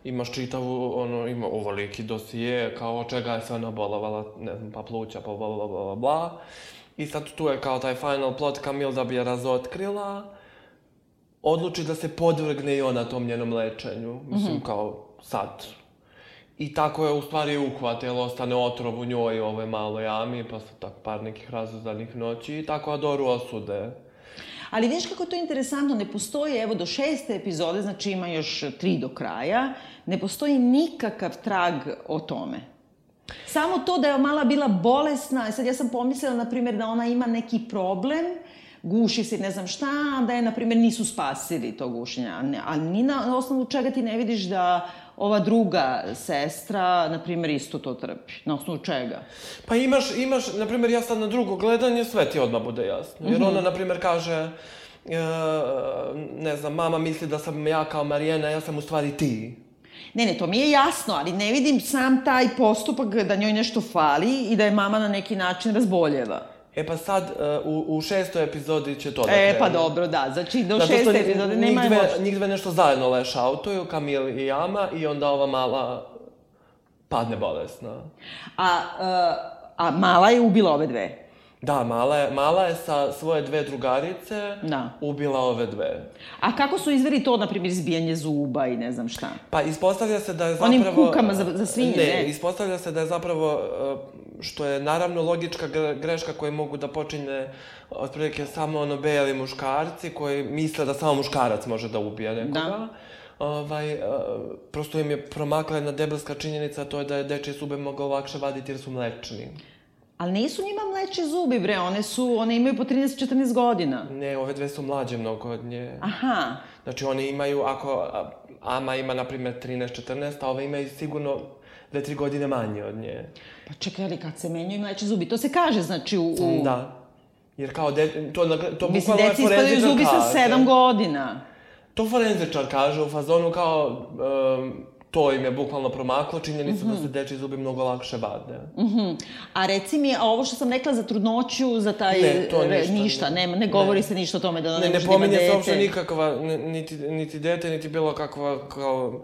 imaš čitavu, ono, ima ovoliki dosije, kao čega je sve ona bolovala, ne znam, pa pluća, pa bla, bla, bla, bla, bla. I sad tu je kao taj final plot, Camille da bi je razotkrila, odluči da se podvrgne i ona tom njenom lečenju, mislim, Mhm. kao sad. I tako je u stvari uhvat, jer ostane otrov u njoj ovoj maloj jami, pa su tako par nekih razuzdanih noći i tako Adoru osude. Ali vidiš kako je to interesantno, ne postoji, evo, do šeste epizode, znači ima još tri do kraja, ne postoji nikakav trag o tome. Samo to da je mala bila bolesna, i sad ja sam pomislila, na primjer, da ona ima neki problem, guši se, ne znam šta, da je, na primjer, nisu spasili to gušenje. A, ne, ni na osnovu čega ti ne vidiš da ova druga sestra, na primjer, isto to trpi. Na osnovu čega? Pa imaš, imaš, na primjer, ja sad na drugo gledanje, sve ti odmah bude jasno. Jer ona, na primjer, kaže, e, ne znam, mama misli da sam ja kao Marijena, ja sam u stvari ti. Ne, ne, to mi je jasno, ali ne vidim sam taj postupak da njoj nešto fali i da je mama na neki način razboljeva. E pa sad, uh, u, u šestoj epizodi će to da E, pa dobro, da. Znači, do Zato šeste njih- epizode njih nema dve, emocije. njih dve nešto zajedno lešautuju, Kamil i Ama, i onda ova mala padne bolesna. A, uh, a mala je ubila ove dve. Da, mala je, mala je sa svoje dve drugarice Da. ubila ove dve. A kako su izveli to, na primjer, izbijanje zuba i ne znam šta? Pa ispostavlja se da je Onim zapravo... kukama za- za svinje, ne? ne? ispostavlja se da je zapravo, uh, što je naravno logička gre- greška koju mogu da počine otprilike samo ono beli muškarci koji misle da samo muškarac može da ubije nekoga. Da. Ovaj, uh, prosto im je promakla jedna debelska činjenica, to je da je dečje zube mogao lakše vaditi jer su mlečni. Ali nisu njima mleči zubi, bre, one su, one imaju po 13-14 godina. Ne, ove dve su mlađe mnogo od nje. Aha, Znači, one imaju, ako Ama ima, na primjer, 13-14, a ove imaju sigurno dve, tri godine manje od nje. pa čekaj, ali kad se menjaju mleči zubi, to se kaže, znači, u... u... Da. Jer kao, de, to, to Mislim, deci ispadaju zubi sa kaže. 7 godina. To forenzičar kaže u fazonu kao, um, to im je bukvalno promaklo, činjenica da se dečji zubi mnogo lakše vade. Mhm. A reci mi, a ovo što sam rekla za trudnoću, za taj... Ne, to re- ništa, ništa ne. ne, govori Ne. se ništa o tome da Ne, ne, ne da pominje se uopšte nikakva, ni- niti, niti dete, niti bilo kakva, kao...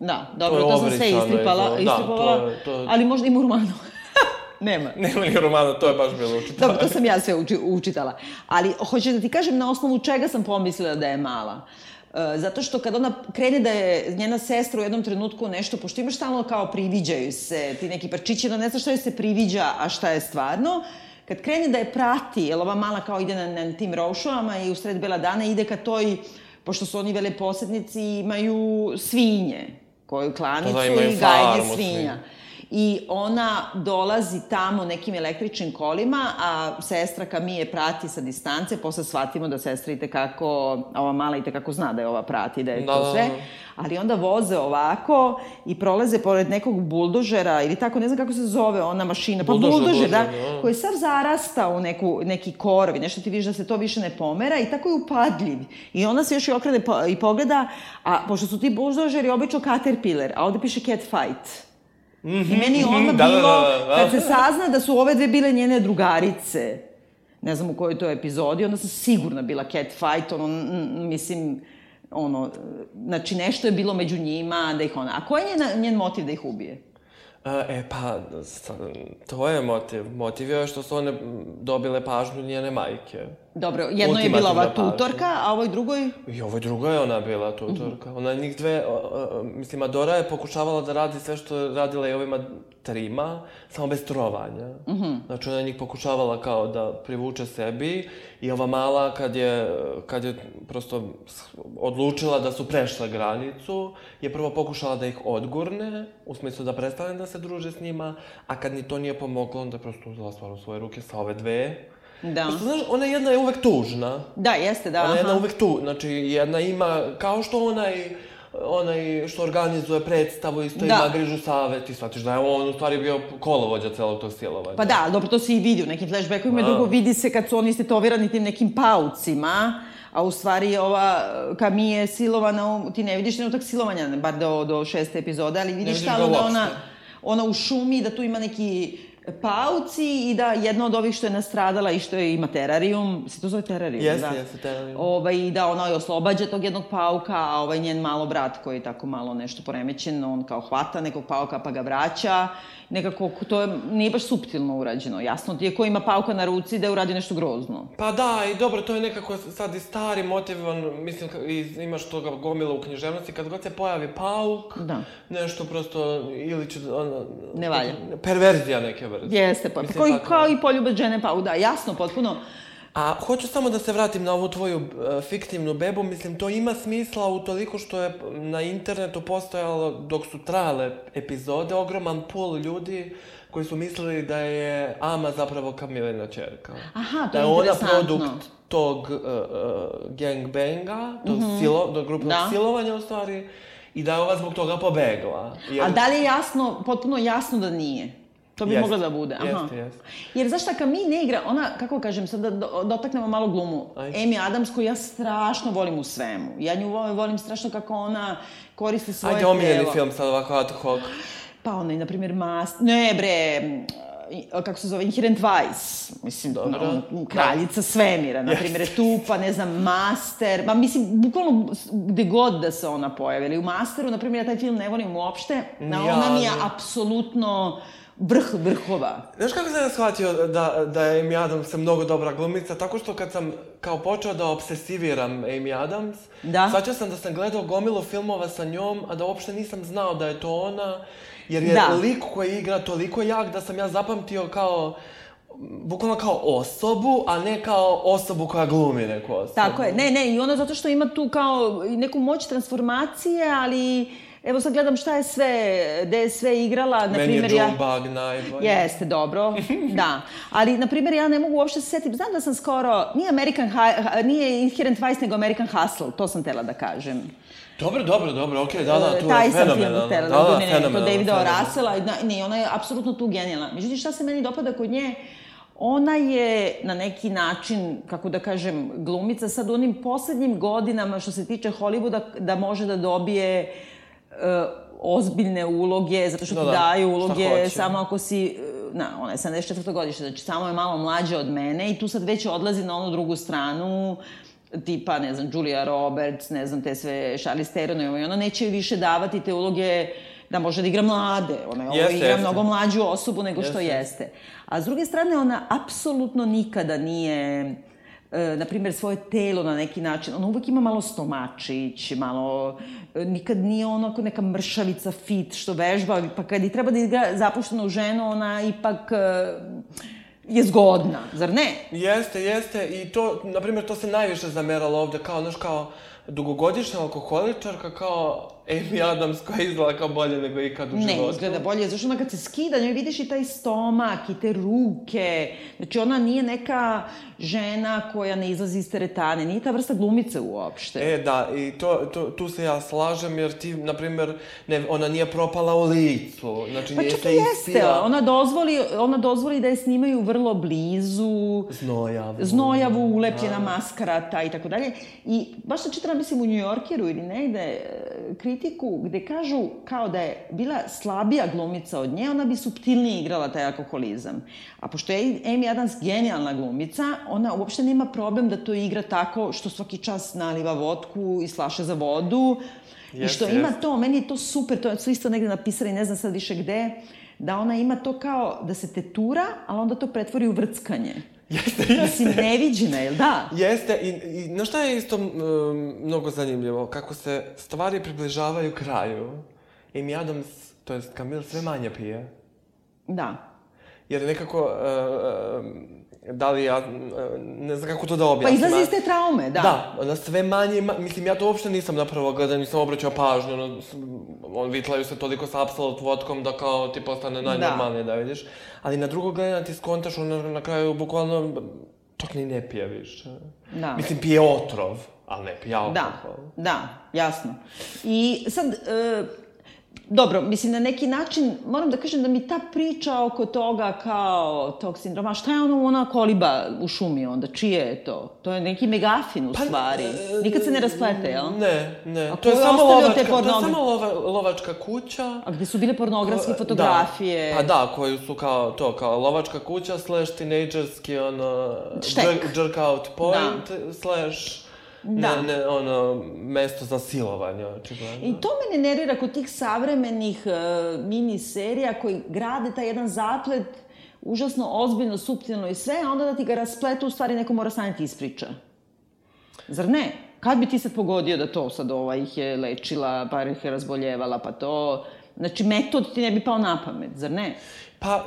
Da, dobro, je to, sam sve istripala, da, istripovala, to je- to je- ali možda ima u romanu. Nema. Nema ni romana, to je baš bilo učitano. Dobro, to sam ja sve uči, učitala. Ali hoćeš da ti kažem na osnovu čega sam pomislila da je mala. E, zato što kad ona krene da je njena sestra u jednom trenutku nešto, pošto imaš stalno kao priviđaju se ti neki parčići, no ne znaš šta joj se priviđa, a šta je stvarno, kad krene da je prati, jer ova mala kao ide na, na tim rošovama i u sred bela dana ide ka toj, pošto su oni veleposednici, imaju svinje, koju klanicu Pa da, imaju i gajanje farmu svinja. svinja. I ona dolazi tamo nekim električnim kolima, a sestra Kamije prati sa distance, posle shvatimo da sestra i tekako, ova mala i tekako zna da je ova prati, da je to da, sve. Ali onda voze ovako i prolaze pored nekog buldožera ili tako, ne znam kako se zove ona mašina, pa Buldožer, buldožer, da, da. koji sav zarasta u neku, neki korov i nešto ti vidiš da se to više ne pomera i tako je upadljiv. I ona se još i okrene po, i pogleda, a pošto su ti buldožeri obično caterpillar, a ovde piše cat fight. I meni je odmah Da, da, bilo, da, da, da. kad se sazna da su ove dve bile njene drugarice, ne znam u kojoj to epizodi, onda sam sigurna bila cat fight, ono, mislim, ono, znači nešto je bilo među njima, da ih ona... A koji je njen, njen motiv da ih ubije? E, pa, sa- to je motiv. Motiv je što su one dobile pažnju njene majke. Dobro, jedno je bila ova tutorka, a ovoj drugoj... I ovoj drugoj je ona bila tutorka. Ona je njih dve, o, o, mislim, Adora je pokušavala da radi sve što je radila i ovima trima, samo bez trovanja. Znači, ona je njih pokušavala kao da privuče sebi i ova mala, kad je, kad je prosto odlučila da su prešle granicu, je prvo pokušala da ih odgurne, u smislu da prestane da se druže s njima, a kad ni to nije pomoglo, onda je prosto uzela stvar u svoje ruke sa ove dve. Da. Pošto, znaš, ona jedna je uvek tužna. Da, jeste, da. Ona aha. jedna uvek tu, znači jedna ima, kao što onaj, onaj što organizuje predstavu, isto Da. ima grižu save, ti shvatiš da je on u stvari bio kolovođa celog tog silovanja. Pa da, dobro, to se i vidi u nekim flashbackovima, Da. drugo vidi se kad su oni istetovirani tim nekim paucima, a u stvari ova Kamije je silovana, ti ne vidiš trenutak silovanja, bar do, do šeste epizode, ali vidiš vidiš stalno da ona, ona u šumi, da tu ima neki pauci i da jedna od ovih što je nastradala i što je ima terarijum, se to zove terarijum, Jeste, da? jeste, terarijum. Ovaj, i da ona je oslobađa tog jednog pauka, a ovaj njen malo brat koji je tako malo nešto poremećen, on kao hvata nekog pauka pa ga vraća. Nekako, to je, nije baš suptilno urađeno. Jasno ti je ko ima pauka na ruci da je uradio nešto grozno. Pa da, i dobro, to je nekako sad i stari motiv, on, mislim, ka- i imaš toga gomila u književnosti, kad god se pojavi pauk, Da. nešto prosto, ili će, ono... Ne valja. Perverzija neke vrste. Jeste, pa, Mislim, kao, i, tako- kao i poljubac žene pauk, da, jasno, potpuno. A hoću samo da se vratim na ovu tvoju e, fiktivnu bebu, mislim, to ima smisla u toliko što je na internetu postojalo, dok su trajale epizode, ogroman pul ljudi koji su mislili da je Ama zapravo Kamilina čerka. Aha, to da je je ona produkt tog uh, uh, gangbanga, tog silo, do grupnog Da. silovanja u stvari, i da je ova zbog toga pobegla. Jer... A da li je jasno, potpuno jasno da nije? To bi Jeste. mogla da bude. Aha. Jeste, jeste. Jer zašto kad mi ne igra, ona, kako kažem, sad da do- dotaknemo malo glumu, Ajde. Amy Adams koju ja strašno volim u svemu. Ja nju volim, strašno kako ona koristi svoje Ajde, omiljeni telo. film sad ovako ad hoc. Pa onaj, na primjer, Mast... Ne, bre, i- kako se zove, Inherent Vice. Mislim, Dobro. on, kraljica svemira, na primjer, je tu, pa ne znam, Master. Ma mislim, bukvalno gde god da se ona pojavi. Ali u Masteru, na primjer, ja taj film ne volim uopšte. Na, ja, ona mi je apsolutno vrh vrhova. Znaš kako sam ja shvatio da, da je Amy Adams mnogo dobra glumica? Tako što kad sam kao počeo da obsesiviram Amy Adams, Da. shvatio sam da sam gledao gomilu filmova sa njom, a da uopšte nisam znao da je to ona, jer je Da. lik koji igra toliko jak da sam ja zapamtio kao bukvalno kao osobu, a ne kao osobu koja glumi neku osobu. Tako je, ne, ne, i ona zato što ima tu kao neku moć transformacije, ali evo sad gledam šta je sve, gde je sve igrala, na Meni je primjer June ja... Bug najbolji. Jeste, dobro, da. Ali, na primjer, ja ne mogu uopšte se setim, znam da sam skoro, nije American, nije Inherent Vice, nego American Hustle, to sam tela da kažem. Dobro, dobro, dobro, okej, da, da, tu Taj je fenomenalno. Da, da, da, ne, ne, to fenomenalno, Davida O. fenomenalno. Russella, i da, ne, ona je apsolutno tu genijalna. Međutim, šta se meni dopada kod nje, ona je na neki način, kako da kažem, glumica sad u onim poslednjim godinama što se tiče Hollywooda, da može da dobije e, ozbiljne uloge, zato što Da, ti da, daju uloge samo ako si, e, na, ona je 74. godište, znači samo je malo mlađa od mene i tu sad već odlazi na onu drugu stranu, tipa, ne znam, Julia Roberts, ne znam, te sve Charlize Theron i ona neće više davati te uloge da može da igra mlade. Ona je ovo Jeste, igra jeste. mnogo mlađu osobu nego što Jeste, jeste. A s druge strane, ona apsolutno nikada nije e, na primjer, svoje telo na neki način, ona uvek ima malo stomačić, malo, e, nikad nije onako neka mršavica fit što vežba, pa kad i treba da igra zapuštenu ženu, ona ipak e, je zgodna, zar ne? Jeste, jeste i to, na primjer, to se najviše zameralo ovde, kao, znaš, kao dugogodišnja alkoholičarka, kao Amy Adams koja izgleda kao bolje nego ikad u Ne, životu. izgleda bolje, zašto ona kad se skida, njoj vidiš i taj stomak i te ruke. Znači, ona nije neka žena koja ne izlazi iz teretane, nije ta vrsta glumice uopšte. E, da, i to, to, tu se ja slažem, jer ti, na primjer, ne, ona nije propala u licu, znači Pa nije čak se jeste, ispira ona dozvoli, ona dozvoli da je snimaju vrlo blizu, znojavu. znojavu, ulepljena maskarata i tako dalje. I baš sam čitala, mislim, u New Yorkeru ili negde, e, kritiku gde kažu kao da je bila slabija glumica od nje, ona bi subtilnije igrala taj alkoholizam. A pošto je Amy Adams genijalna glumica, ona uopšte nema problem da to igra tako što svaki čas naliva vodku i slaše za vodu. I Jeste, što ima jeste. to, meni je to super, to su isto negde napisali, ne znam sad više gde, da ona ima to kao da se tetura, ali onda to pretvori u vrckanje. Jeste, jeste. Mislim, neviđena, jel da? Jeste, i, i znaš šta je isto um, mnogo zanimljivo? Kako se stvari približavaju kraju. Amy Adams, to jest Camille, sve manje pije. Da. Jer nekako, uh, da li ja, uh, ne znam kako to da Pa objasnim. izlazi a- iz te traume, da. Da, ona sve manje, mislim, ja to uopšte nisam napravo gledao, nisam obraćao pažnju, ono, on vitlaju se toliko sa apsolut vodkom da kao ti postane najnormalnije da. vidiš. Ali na drugo gledanje ti skontaš, ona na kraju bukvalno čak ni ne pije više. Da. Mislim, pije otrov, ali ne pije Da, alkohol. da, jasno. I sad, e, dobro, mislim, na neki način, moram da kažem da mi ta priča oko toga kao tog sindroma, šta je ono ona koliba u šumi onda, čije je to? To je neki megafin u stvari. Nikad se ne rasplete, jel? Ne, ne. A to je samo lovačka, te to je pornogra- samo lova, lovačka kuća. A gde su bile pornografske Ko- fotografije? Da. Pa da, koji su kao to, kao lovačka kuća slash teenagerski, ono, jerk, jerk out point, slash, Da. ne, ne, ono, mesto za silovanje, očigledno. I to mene nervira kod tih savremenih uh, mini serija koji grade taj jedan zaplet užasno ozbiljno, suptilno i sve, a onda da ti ga raspletu, u stvari neko mora sanjati ispriča. Zar ne? Kad bi ti sad pogodio da to sad ova ih je lečila, pa ih je razboljevala, pa to... Znači, metod ti ne bi pao na pamet, zar ne? Pa,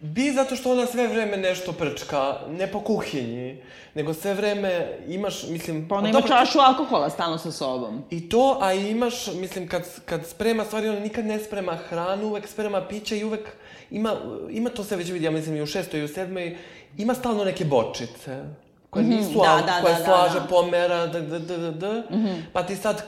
bi zato što ona sve vreme nešto prčka, ne po kuhinji, nego sve vreme imaš, mislim... Pa ona ima dobro, čašu alkohola stalno sa sobom. I to, a imaš, mislim, kad, kad sprema stvari, ona nikad ne sprema hranu, uvek sprema piće i uvek ima, ima to se već vidi, ja mislim, i u šestoj i u sedmoj, ima stalno neke bočice koje nisu, da, al- da, koje da, da, slaže, da. pomera, d, d, d, d, d. Pa ti sad,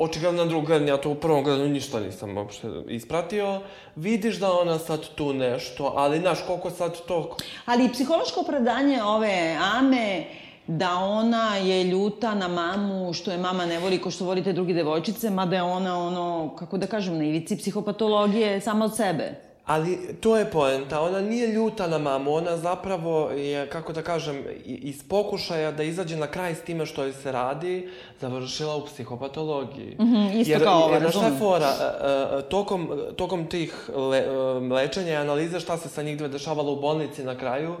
k- m, očigledno na drugom gledanju, ja to u prvom gledanju ništa nisam uopšte ispratio, vidiš da ona sad tu nešto, ali znaš koliko sad to... Ali psihološko opravdanje ove Ame da ona je ljuta na mamu, što je mama ne voli ko što volite drugi devojčice, mada je ona ono, kako da kažem, na ivici psihopatologije sama od sebe. Ali to je poenta, ona nije ljuta na mamu, ona zapravo je, kako da kažem, iz pokušaja da izađe na kraj s time što joj se radi, završila u psihopatologiji. Mm -hmm, isto jer, kao ova, razumem. Jer šta fora, uh, uh, tokom, tokom tih le, uh, lečenja i analize šta se sa njih dve dešavalo u bolnici na kraju,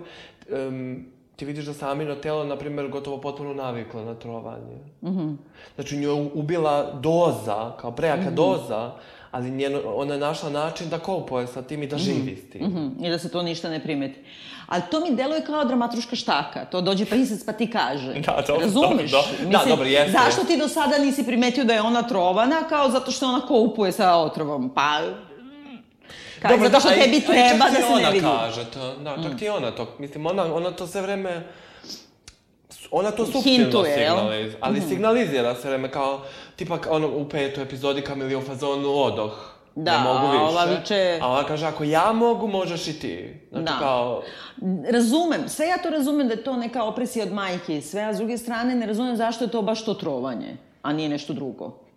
um, ti vidiš da samino telo, na primjer, gotovo potpuno naviklo na trovanje. Mm -hmm. Znači, nju je ubila doza, kao prejaka mm -hmm. doza, ali njeno, ona je našla način da kopuje sa tim i da živi s tim. Mm -hmm. I da se to ništa ne primeti. Ali to mi deluje kao dramatruška štaka. To dođe pisac pa ti kaže. Da, dobro, Razumeš? dobro, Mislim, da, dobro, jeste. Zašto ti do sada nisi primetio da je ona trovana? Kao zato što ona kopuje sa otrovom. Pa, Kaj, Dobro, zato što da, tebi treba da se ne vidi. ona kaže to, da, čak mm. ti ona to, mislim, ona, ona to sve vreme, ona to suptilno signalizira, ali mm. signalizira sve vreme kao, tipa ono u petoj epizodi Kamili u fazonu odoh, da, ne mogu više. ova viče... A ona kaže, ako ja mogu, možeš i ti. Znači, da. kao... Razumem, sve ja to razumem da je to neka opresija od majke i sve, a s druge strane ne razumem zašto je to baš to trovanje, a nije nešto drugo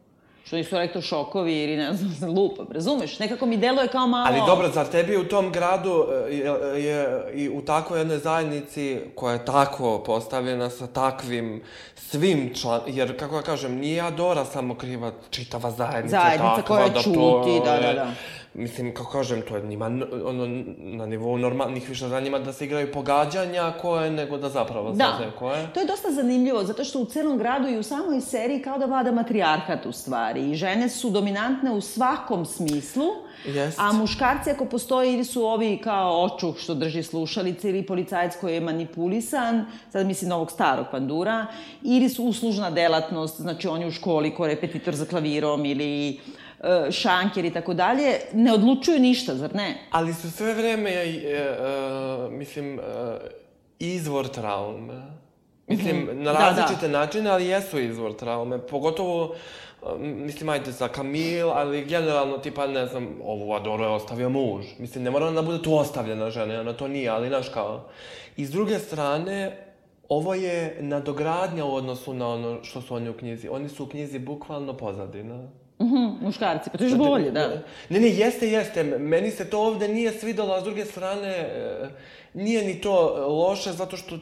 što nisu elektrošokovi ili ne znam, lupam, razumeš? Nekako mi deluje kao malo... Ali dobro, zar tebi u tom gradu je, je, i u takvoj jednoj zajednici koja je tako postavljena sa takvim svim član... Jer, kako ja kažem, nije Adora samo kriva čitava zajednica. Zajednica takva, koja da čuti, da, da, da. Mislim, kako kažem, to je njima ono, na nivou normalnih više za njima da se igraju pogađanja koje, nego da zapravo da. saznaju koje. To je dosta zanimljivo, zato što u celom gradu i u samoj seriji kao da vlada matrijarhat u stvari. I žene su dominantne u svakom smislu, Jest. a muškarci ako postoje ili su ovi kao očuh što drži slušalice ili policajac koji je manipulisan, sad mislim novog starog pandura, ili su uslužna delatnost, znači on je u školi ko repetitor za klavirom ili šanker i tako dalje, ne odlučuju ništa, zar ne? Ali su sve vreme, e, e, mislim, e, izvor traume. Mislim, -hmm. na različite da, da. načine, ali jesu izvor traume. Pogotovo, e, mislim, ajde za Kamil, ali generalno, tipa, ne znam, ovu Adoru je ostavio muž. Mislim, ne mora ona da bude tu ostavljena žena, ona to nije, ali, znaš, kao... I s druge strane, ovo je nadogradnja u odnosu na ono što su oni u knjizi. Oni su u knjizi bukvalno pozadina. Mhm, mm muškarci, pa to je bolje, da. Ne, ne, jeste, jeste. Meni se to ovde nije svidalo, a s druge strane, e, nije ni to loše, zato što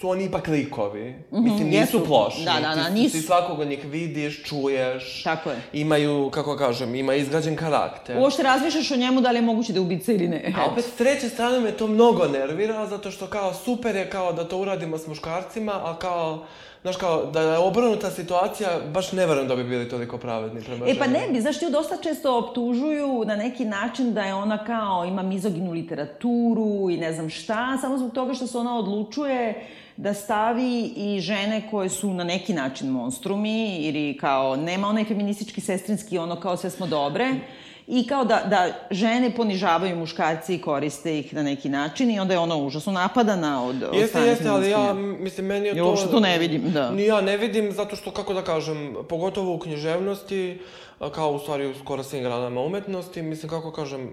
su oni ipak likovi. Mm -hmm, Mislim, nisu jesu. plošni. Da, da, da, ti, nisu. Ti svakog od njih vidiš, čuješ. Tako je. Imaju, kako kažem, ima izgrađen karakter. Uošte razmišljaš o njemu da li je moguće da ubica ili ne. A opet, s treće strane me to mnogo nervira, zato što kao super je kao da to uradimo s muškarcima, a kao Znaš kao, da je obrnuta situacija, baš ne verujem da bi bili toliko pravedni prema E pa ne bi, znaš, ti dosta često optužuju na neki način da je ona kao, ima mizoginu literaturu i ne znam šta, samo zbog toga što se ona odlučuje da stavi i žene koje su na neki način monstrumi ili kao, nema onaj feministički sestrinski ono kao sve smo dobre, i kao da, da žene ponižavaju muškarci i koriste ih na neki način i onda je ona užasno napadana od, od Jeste, jeste, ali ja, mislim, meni je to... Ja uopšte to ne vidim, da. Ni ja ne vidim, zato što, kako da kažem, pogotovo u književnosti, kao u stvari u skoro svim granama umetnosti, mislim, kako kažem,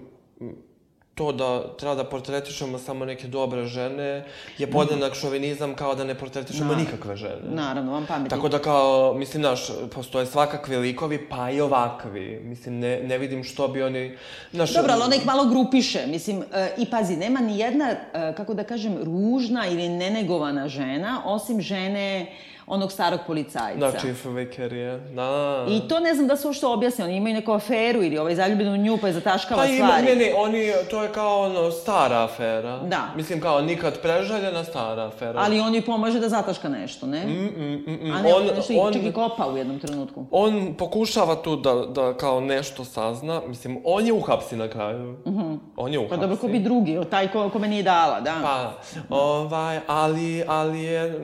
to da treba da portretišemo samo neke dobre žene je podjednak šovinizam kao da ne portretišemo Naravno. nikakve žene. Naravno, vam pametno. Tako da kao, mislim, znaš, postoje svakakvi likovi, pa i ovakvi. Mislim, ne, ne vidim što bi oni... Znaš, Dobro, ali ona ih malo grupiše. Mislim, e, i pazi, nema ni jedna, e, kako da kažem, ružna ili nenegovana žena, osim žene onog starog policajca. Da, Chief Vicar Da. I to ne znam da se uopšte objasni. Oni imaju neku aferu ili ovaj zaljubljen u nju pa je zataškava pa stvari. Pa ne, ne, oni, to je kao ono, stara afera. Da. Mislim, kao nikad prežaljena stara afera. Ali on joj pomaže da zataška nešto, ne? Mm, mm, mm, mm. A ne, on, nešto on, čak i kopa u jednom trenutku. On pokušava tu da, da kao nešto sazna. Mislim, on je uhapsi na kraju. Mm -hmm. On je uhapsi. Pa dobro, ko bi drugi, taj ko, ko me nije dala, da. Pa, ovaj, ali, ali je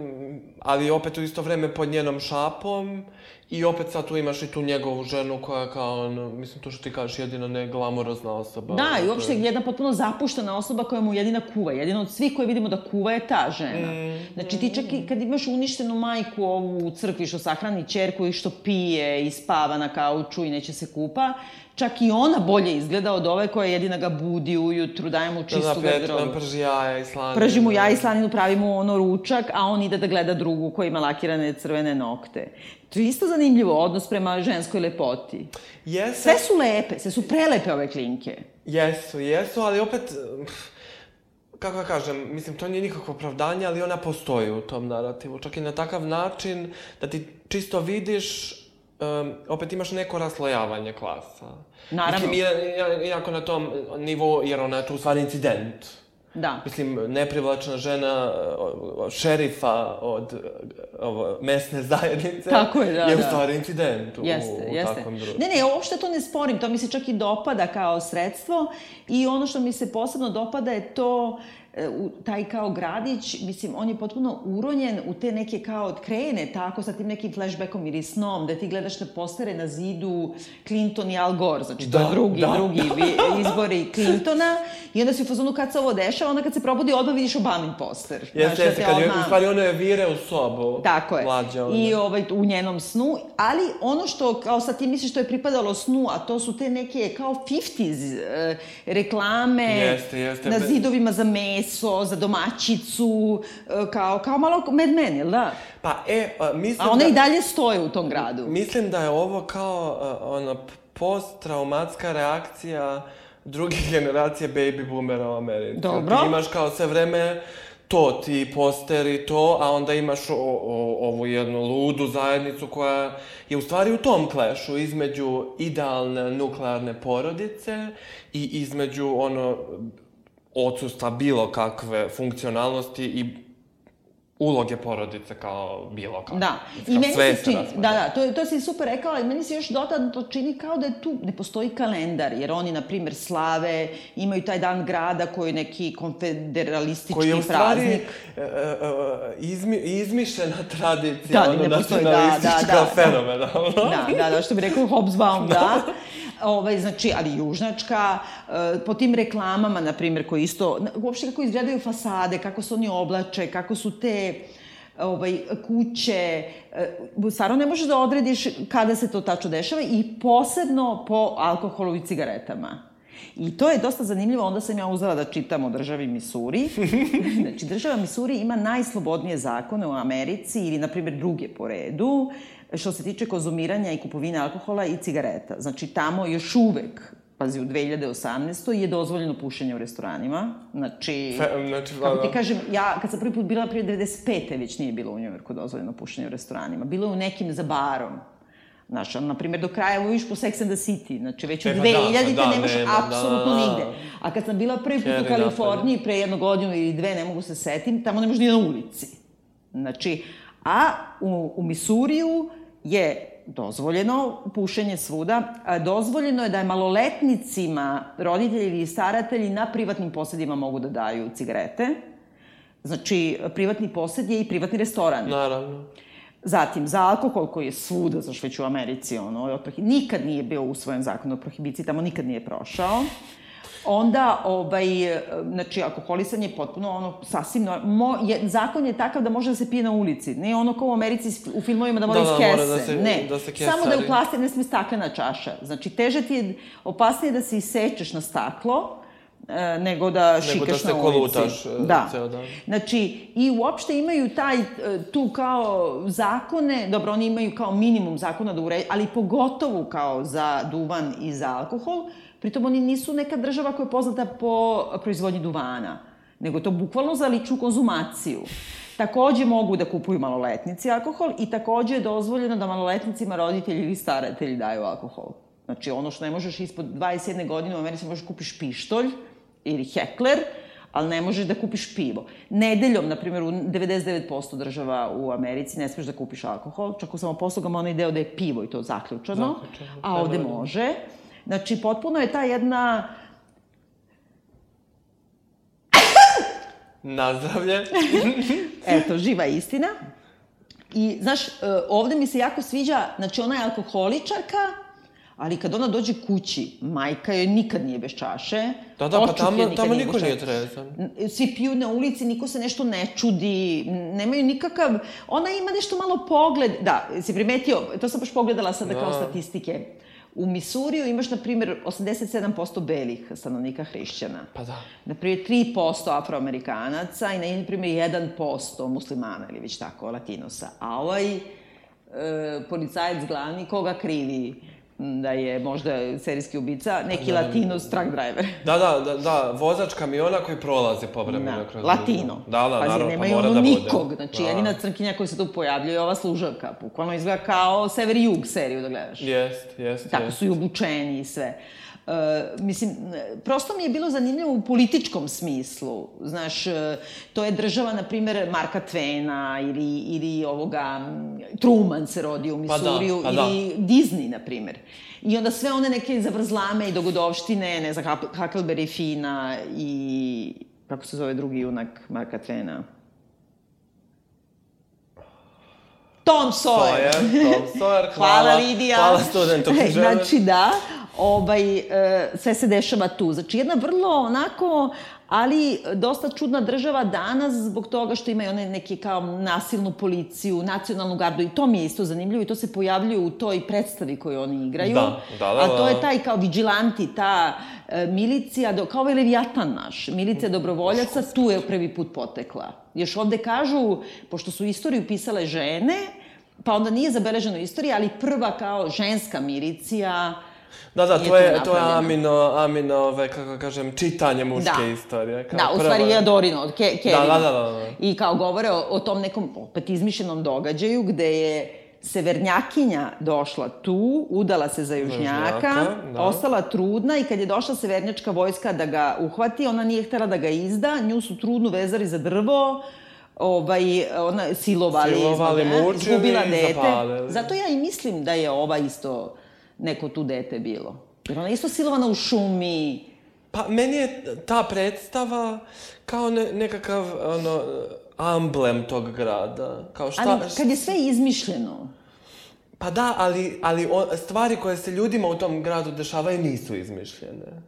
ali opet u isto vreme pod njenom šapom I opet sad tu imaš i tu njegovu ženu koja kao, ono, mislim, to što ti kažeš, jedina ne glamorozna osoba. Da, i uopšte jedna potpuno zapuštena osoba koja mu jedina kuva. Jedina od svih koje vidimo da kuva je ta žena. Mm. Znači ti čak i kad imaš uništenu majku ovu u crkvi što sahrani čerku i što pije i spava na kauču i neće se kupa, čak i ona bolje izgleda od ove koja jedina ga budi ujutru, daje mu Da, čistu da, garderobu. prži jaja i slanine. Prži mu ja i slaninu, pravi mu ono ručak, a on ide da gleda drugu koja ima lakirane crvene nokte. To je isto zanimljivo, odnos prema ženskoj lepoti. Jeste, Sve su lepe, sve su prelepe ove klinke. Jesu, jesu, ali opet, pff, kako da kažem, mislim, to nije nikakvo opravdanje, ali ona postoji u tom narativu. Čak i na takav način da ti čisto vidiš, um, opet imaš neko raslojavanje klasa. Naravno. Mislim, iako na tom nivou, jer ona je tu u stvari incident. Da. Mislim, neprivlačna žena šerifa od ovo, mesne zajednice Tako je, da, je u da. stvari incident u, Jeste, u jeste. takvom društvu. Ne, ne, uopšte to ne sporim, to mi se čak i dopada kao sredstvo i ono što mi se posebno dopada je to u, taj kao gradić, mislim, on je potpuno uronjen u te neke kao krene tako sa tim nekim flashbackom ili snom, da ti gledaš na postere na zidu Clinton i Al Gore, znači to je Da, drugi, da. drugi vi, izbori Clintona i onda si u fazonu kad se ovo dešava, onda kad se probudi odmah vidiš Obamin poster. Jeste, da jeste, te kad je, odmah- u stvari ono je vire u sobu. Tako je. Mlađa ona. I ovaj, u njenom snu. Ali ono što, kao sad ti misliš što je pripadalo snu, a to su te neke kao 50s e, reklame Jeste, jeste. na zidovima za meso, za domaćicu, e, kao, kao malo Mad Men, jel da? Pa, e, a, mislim A one da... i dalje stoje u tom gradu. Mislim da je ovo kao uh, ono p- posttraumatska reakcija druge generacije baby boomera u Americi. Dobro. Ti imaš kao sve vreme to, ti posteri, to, a onda imaš o, o, ovu jednu ludu zajednicu koja je u stvari u tom klešu između idealne nuklearne porodice i između ono odsustva bilo kakve funkcionalnosti i uloge porodice kao bilo kako. Da, i Kao meni sve se čini, da, da, to, to si super rekao, ali meni se još dodatno čini kao da je tu, ne postoji kalendar, jer oni, na primjer, slave, imaju taj dan grada koji je neki konfederalistički koji je u stvari praznik. e, e, e, izmi, izmišljena tradicija, Da, ono, postoji, da, nacionalistička, da, da. fenomenalno. Da, da, da, što bi rekao Hobsbawm, da. Ovaj, znači, ali južnačka, e, po tim reklamama, na primjer, koji isto, uopšte kako izgledaju fasade, kako se oni oblače, kako su te ovaj, kuće, e, stvarno ne možeš da odrediš kada se to tačno dešava i posebno po alkoholu i cigaretama. I to je dosta zanimljivo, onda sam ja uzela da čitam o državi Misuri. znači, država Misuri ima najslobodnije zakone u Americi ili, na primjer, druge po redu, što se tiče konzumiranja i kupovine alkohola i cigareta. Znači, tamo još uvek, pazi, u 2018. je dozvoljeno pušenje u restoranima. Znači, Fe- znači, kako ti ono- kažem, ja kad sam prvi put bila prije 95. već nije bilo u Njujorku dozvoljeno pušenje u restoranima. Bilo je u nekim za barom. Znaš, ono, na primjer, do kraja uviš po Sex and the City. Znači, već u E, pa 2000 da, pa da, nemaš nema, apsolutno da, da. nigde. A kad sam bila prvi put u Kaliforniji, pre jednu godinu ili dve, ne mogu se setim, tamo ne možeš ni na ulici. Znači, a u, u Misuriju je dozvoljeno pušenje svuda. Dozvoljeno je da je maloletnicima roditelji ili staratelji na privatnim posedima mogu da daju cigarete. Znači, privatni posed je i privatni restoran. Naravno. Zatim, za alkohol koji je svuda, znaš već u Americi, ono, nikad nije bio usvojen zakon o prohibiciji, tamo nikad nije prošao. Onda, ovaj, znači, alkoholisanje je potpuno ono, sasvim, nor- mo, je, zakon je takav da može da se pije na ulici. Ne ono kao u Americi u filmovima da mora Da, iz da, kese. mora da se- ne, da se samo da je u kesari. plasti, ne sme staklena čaša. Znači, teže ti je, opasnije da se isečeš na staklo, nego da Nego šikaš da se na ulici. kolutaš, e, da. ceo dan. Znači, i uopšte imaju taj, e, tu kao zakone, dobro, oni imaju kao minimum zakona da uređaju, ali pogotovo kao za duvan i za alkohol, pritom oni nisu neka država koja je poznata po proizvodnji duvana, nego to bukvalno za ličnu konzumaciju. Takođe mogu da kupuju maloletnici alkohol i takođe je dozvoljeno da maloletnicima roditelji ili staratelji daju alkohol. Znači, ono što ne možeš ispod 21 godine u Americi možeš kupiš pištolj ili hekler, ali ne možeš da kupiš pivo. Nedeljom, na primjer, u 99% država u Americi ne smeš da kupiš alkohol, čak u samoposlugama onaj deo da je pivo i to zaključano, Zaključano, a ovde može. Znači, potpuno je ta jedna... Nazdravlje. Eto, živa istina. I, znaš, e, ovde mi se jako sviđa, znači ona je alkoholičarka, ali kad ona dođe kući, majka joj nikad nije bez čaše. Da, da, pa tamo, tamo niko nije trezan. Svi piju na ulici, niko se nešto ne čudi, nemaju nikakav... Ona ima nešto malo pogled... Da, si primetio, to sam baš pogledala sada kao Da. statistike. U Misuriju imaš, na primjer, 87% belih stanovnika hrišćana. Pa da. Na primjer, 3% afroamerikanaca i na primjer 1% muslimana ili već tako, latinosa. A ovaj e, policajac glavni, koga krivi da je možda serijski ubica, neki latinos truck driver. Da, da, da, da, vozač kamiona koji prolazi povremeno Da, kroz... latino. Da, da, Pazi, naravno, pa mora ono da bude. nikog. Znači, da. jedina crnkinja koja se tu pojavljuje je ova služavka. Bukvalno izgleda kao sever i jug seriju da gledaš. Jest, jest, Tako jest. su i obučeni i sve. E, mislim, prosto mi je bilo zanimljivo u političkom smislu. Znaš, e, to je država, na primjer, Marka Tvena ili, ili ovoga, Truman se rodio u Pa da, Misuriju, pa da. ili Disney, na primjer. I onda sve one neke zavrzlame i dogodovštine, ne znam, Huck- Huckleberry Fina i... Kako se zove drugi junak Marka Tvena? Tom Sawyer. Sawyer, Tom Sawyer, Hvala, hvala, Lidija. hvala studentu. Znači da, ovaj, e, sve se dešava tu. Znači jedna vrlo onako, ali dosta čudna država danas zbog toga što imaju one neke kao nasilnu policiju, nacionalnu gardu i to mi je isto zanimljivo i to se pojavljuje u toj predstavi koju oni igraju. Da, da, da, A to da. je taj kao vigilanti, ta e, milicija, do, kao ovaj Leviatan naš, milicija dobrovoljaca, tu je prvi put potekla. Još ovde kažu, pošto su istoriju pisale žene, pa onda nije zabeleženo u istoriji, ali prva kao ženska milicija, Da, da, to je, to je. Amino, Amino, ove, kako kažem, čitanje muške Da. istorije. Kao da, u stvari je Dorino, od Ke Kerina. Da, da, da, da, da. I kao govore o, o tom nekom opet izmišljenom događaju gde je severnjakinja došla tu, udala se za južnjaka, južnjaka, da. ostala trudna i kad je došla severnjačka vojska da ga uhvati, ona nije htela da ga izda, nju su trudnu vezali za drvo, ovaj, ona, silovali, Silovali, mučili izgubila dete. zapalili. Zato ja i mislim da je ova isto neko tu dete bilo. Jer ona je isto silovana u šumi, Pa, meni je ta predstava kao ne, nekakav, ono, amblem tog grada. Kao šta... ali kad je sve izmišljeno, Pa da, ali, ali o, stvari koje se ljudima u tom gradu dešavaju nisu izmišljene.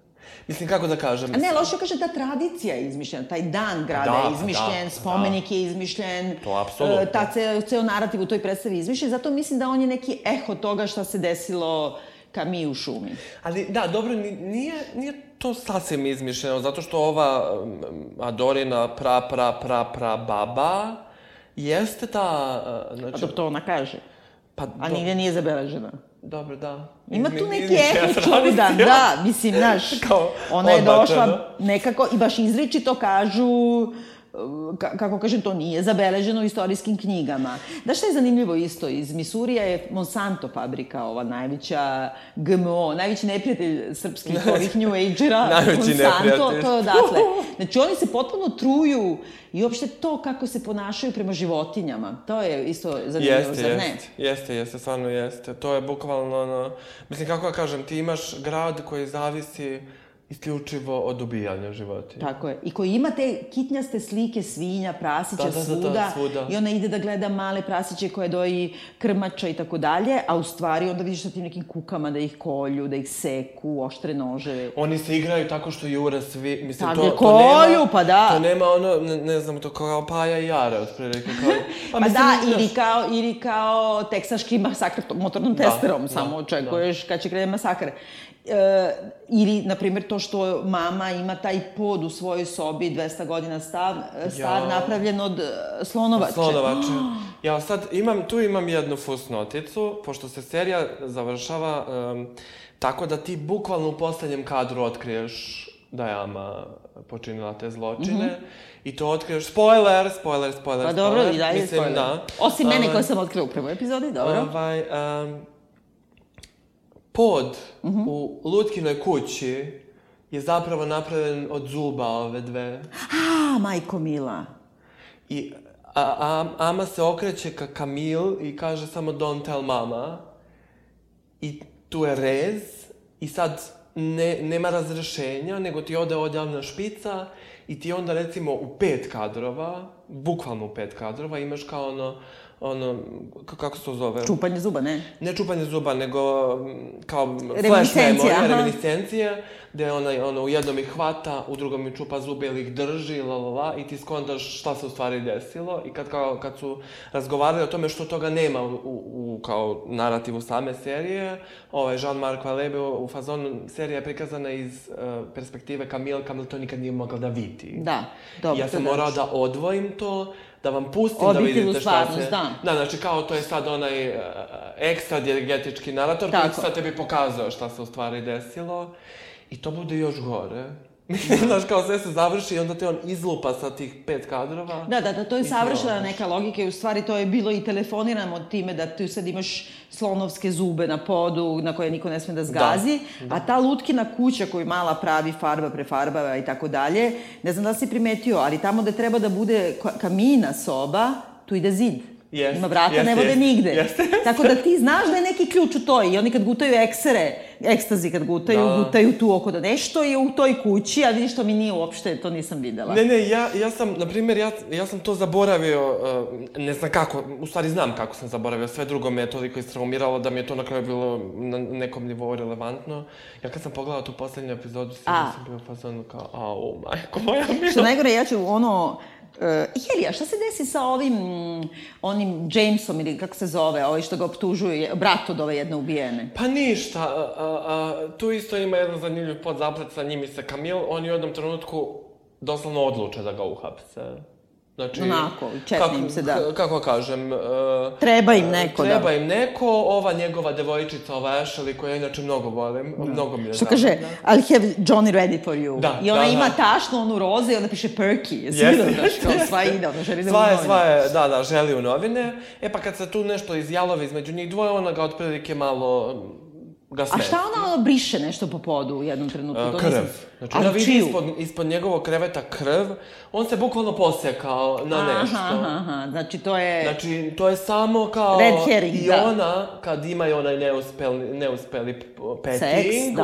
Mislim, kako da kažem? A ne, loše kaže ta tradicija je izmišljena, taj dan grada Da, je pa izmišljen, da, spomenik je izmišljen. To apsolutno. e, Ta ceo, ceo narativ u toj predstavi je izmišljen, zato mislim da on je neki eho toga šta se desilo Kami u šumi. Ali, da, dobro, ni- nije, nije to sasvim izmišljeno, zato što ova um, Adorina pra, pra, pra, pra baba jeste ta, A znači... dobro, to ona kaže. Pa, A do- nigde nije zabeležena. Dobro, da. Ima tu neki tradicija. čudan, da, mislim, znaš, Kao ona je došla nekako, i baš izričito kažu, ka, kako kažem, to nije zabeleženo u istorijskim knjigama. Da šta je zanimljivo isto, iz Misurija je Monsanto fabrika, ova najveća GMO, najveći neprijatelj srpskih ovih New Najveći Monsanto, to je odatle. Znači, oni se potpuno truju i uopšte to kako se ponašaju prema životinjama, to je isto zanimljivo, Jeste, zar ne? jeste, jeste, jeste, stvarno jeste. To je bukvalno ono, mislim kako da kažem, ti imaš grad koji zavisi isključivo od ubijanja životinja. Tako je. I koji ima te kitnjaste slike svinja, prasića Da, da, da, da, svuda, svuda. i ona ide da gleda male prasiće koje doji krmača i tako dalje, a u stvari onda vidiš sa tim nekim kukama da ih kolju, da ih seku, oštre noževe. Oni se igraju tako što jure svi, mislim, Tako to, je, to kolju, nema, pa da. To nema ono, ne, ne znam, to kao Paja i Jara, otprilike. Kao, Pa, mislim, da, ili kao, ili kao teksaški masakr to- motornom Da, testerom, da, samo očekuješ kad će krene masakr. E, ili, na primjer, to što mama ima taj pod u svojoj sobi, 200 godina stav, star, Ja. napravljen od e, slonovače. Slonovače. Ja sad imam, tu imam jednu fusnoticu, pošto se serija završava em, tako da ti bukvalno u poslednjem kadru otkriješ da je Ama počinila te zločine. I to otkriješ, spoiler, spoiler, spoiler. Pa dobro, spoiler. i dalje Mislim, spoiler. da. Osim mene Ovaj, koja sam otkrila u prvoj epizodi, dobro. Ovaj, em, pod Mhm. u Lutkinoj kući je zapravo napravljen od zuba ove dve. A, majko mila. I a, a, Ama se okreće ka Kamil i kaže samo don't tell mama. I tu je rez i sad ne, nema razrešenja, nego ti ode odjavna špica i ti onda recimo u pet kadrova, bukvalno u pet kadrova, imaš kao ono ono, kako se to zove? Čupanje zuba, ne? Ne čupanje zuba, nego mm, kao flash Reminiscencija, memory, aha. Gde ona, ono, u jednom ih hvata, u drugom ih čupa zube ili ih drži, la, la, la, i ti skontaš šta se u stvari desilo. I kad, kao, kad su razgovarali o tome što toga nema u, u, kao narativu same serije, ovaj, Jean-Marc bio u fazonu, serija je prikazana iz uh, perspektive Camille, Camille to nikad nije mogla da vidi. Da, I dobro. ja to sam da. morao da odvojim to, da vam pustim da Objektivnu vidite šta se... da. Da, znači kao to je sad onaj uh, ekstra diegetički narator koji Tako. sad tebi pokazao šta se u stvari desilo. I to bude još gore. Znaš, kao sve se završi i onda te on izlupa sa tih pet kadrova. Da, da, da, to je savršena neka logika i u stvari to je bilo i telefonirano time da ti sad imaš slonovske zube na podu na koje niko ne sme da zgazi, a ta lutkina kuća koju mala pravi farba, prefarbava i tako dalje, ne znam da li si primetio, ali tamo gde treba da bude ka- kamina soba, tu ide zid. Jest, Ima vrata, jest, ne vode jest, nigde. jest, jest. Tako da ti znaš da je neki ključ u toj i oni kad gutaju eksere, ekstazi kad gutaju, Da. gutaju tu oko da nešto je u toj kući, a vidiš to mi nije uopšte, to nisam videla. Ne, ne, ja, ja sam, na primjer, ja, ja sam to zaboravio, uh, ne znam kako, u stvari znam kako sam zaboravio, sve drugo me je toliko istraumiralo da mi je to na kraju bilo na nekom nivou relevantno. Ja kad sam pogledao tu poslednju epizodu, sigurno A. sam bio u fazonu kao, au, majko moja Što mila. najgore, ja ću ono... Uh, Helija, šta se desi sa ovim, mm, onim Jamesom ili kako se zove, ovaj što ga optužuju, brat od ove jedne ubijene? Pa ništa, a, a, tu isto ima jedan zanimljiv podzaplet sa njim i sa Kamil, oni u jednom trenutku doslovno odluče da ga uhapse. Znači, Onako, četni im se, da. Kako kažem... Uh, Treba im neko, treba da. im neko, ova njegova devojčica, ova Ashley, koju ja inače mnogo volim, mnogo mi je Što kaže, I'll have Johnny ready for you. Da, I ona da, ima da. tašnu onu roze i onda piše Perky. Jesi vidio, znaš, jeste, kao jeste. sva ide, ona želi da Sva je, sva je, da, da, želi u novine. E pa kad se tu nešto izjalove između njih dvoje, ona ga otprilike malo ga A smeti. šta ona ono briše nešto po podu u jednom trenutku? To krv. nisam- Znači, ona vidi ispod, ispod njegovog kreveta krv, on se bukvalno posekao na nešto. Aha, aha, aha, znači to je... Znači, to je samo kao... Red herring, I da. ona, kad ima onaj neuspeli, neuspeli petting, Seks, u da.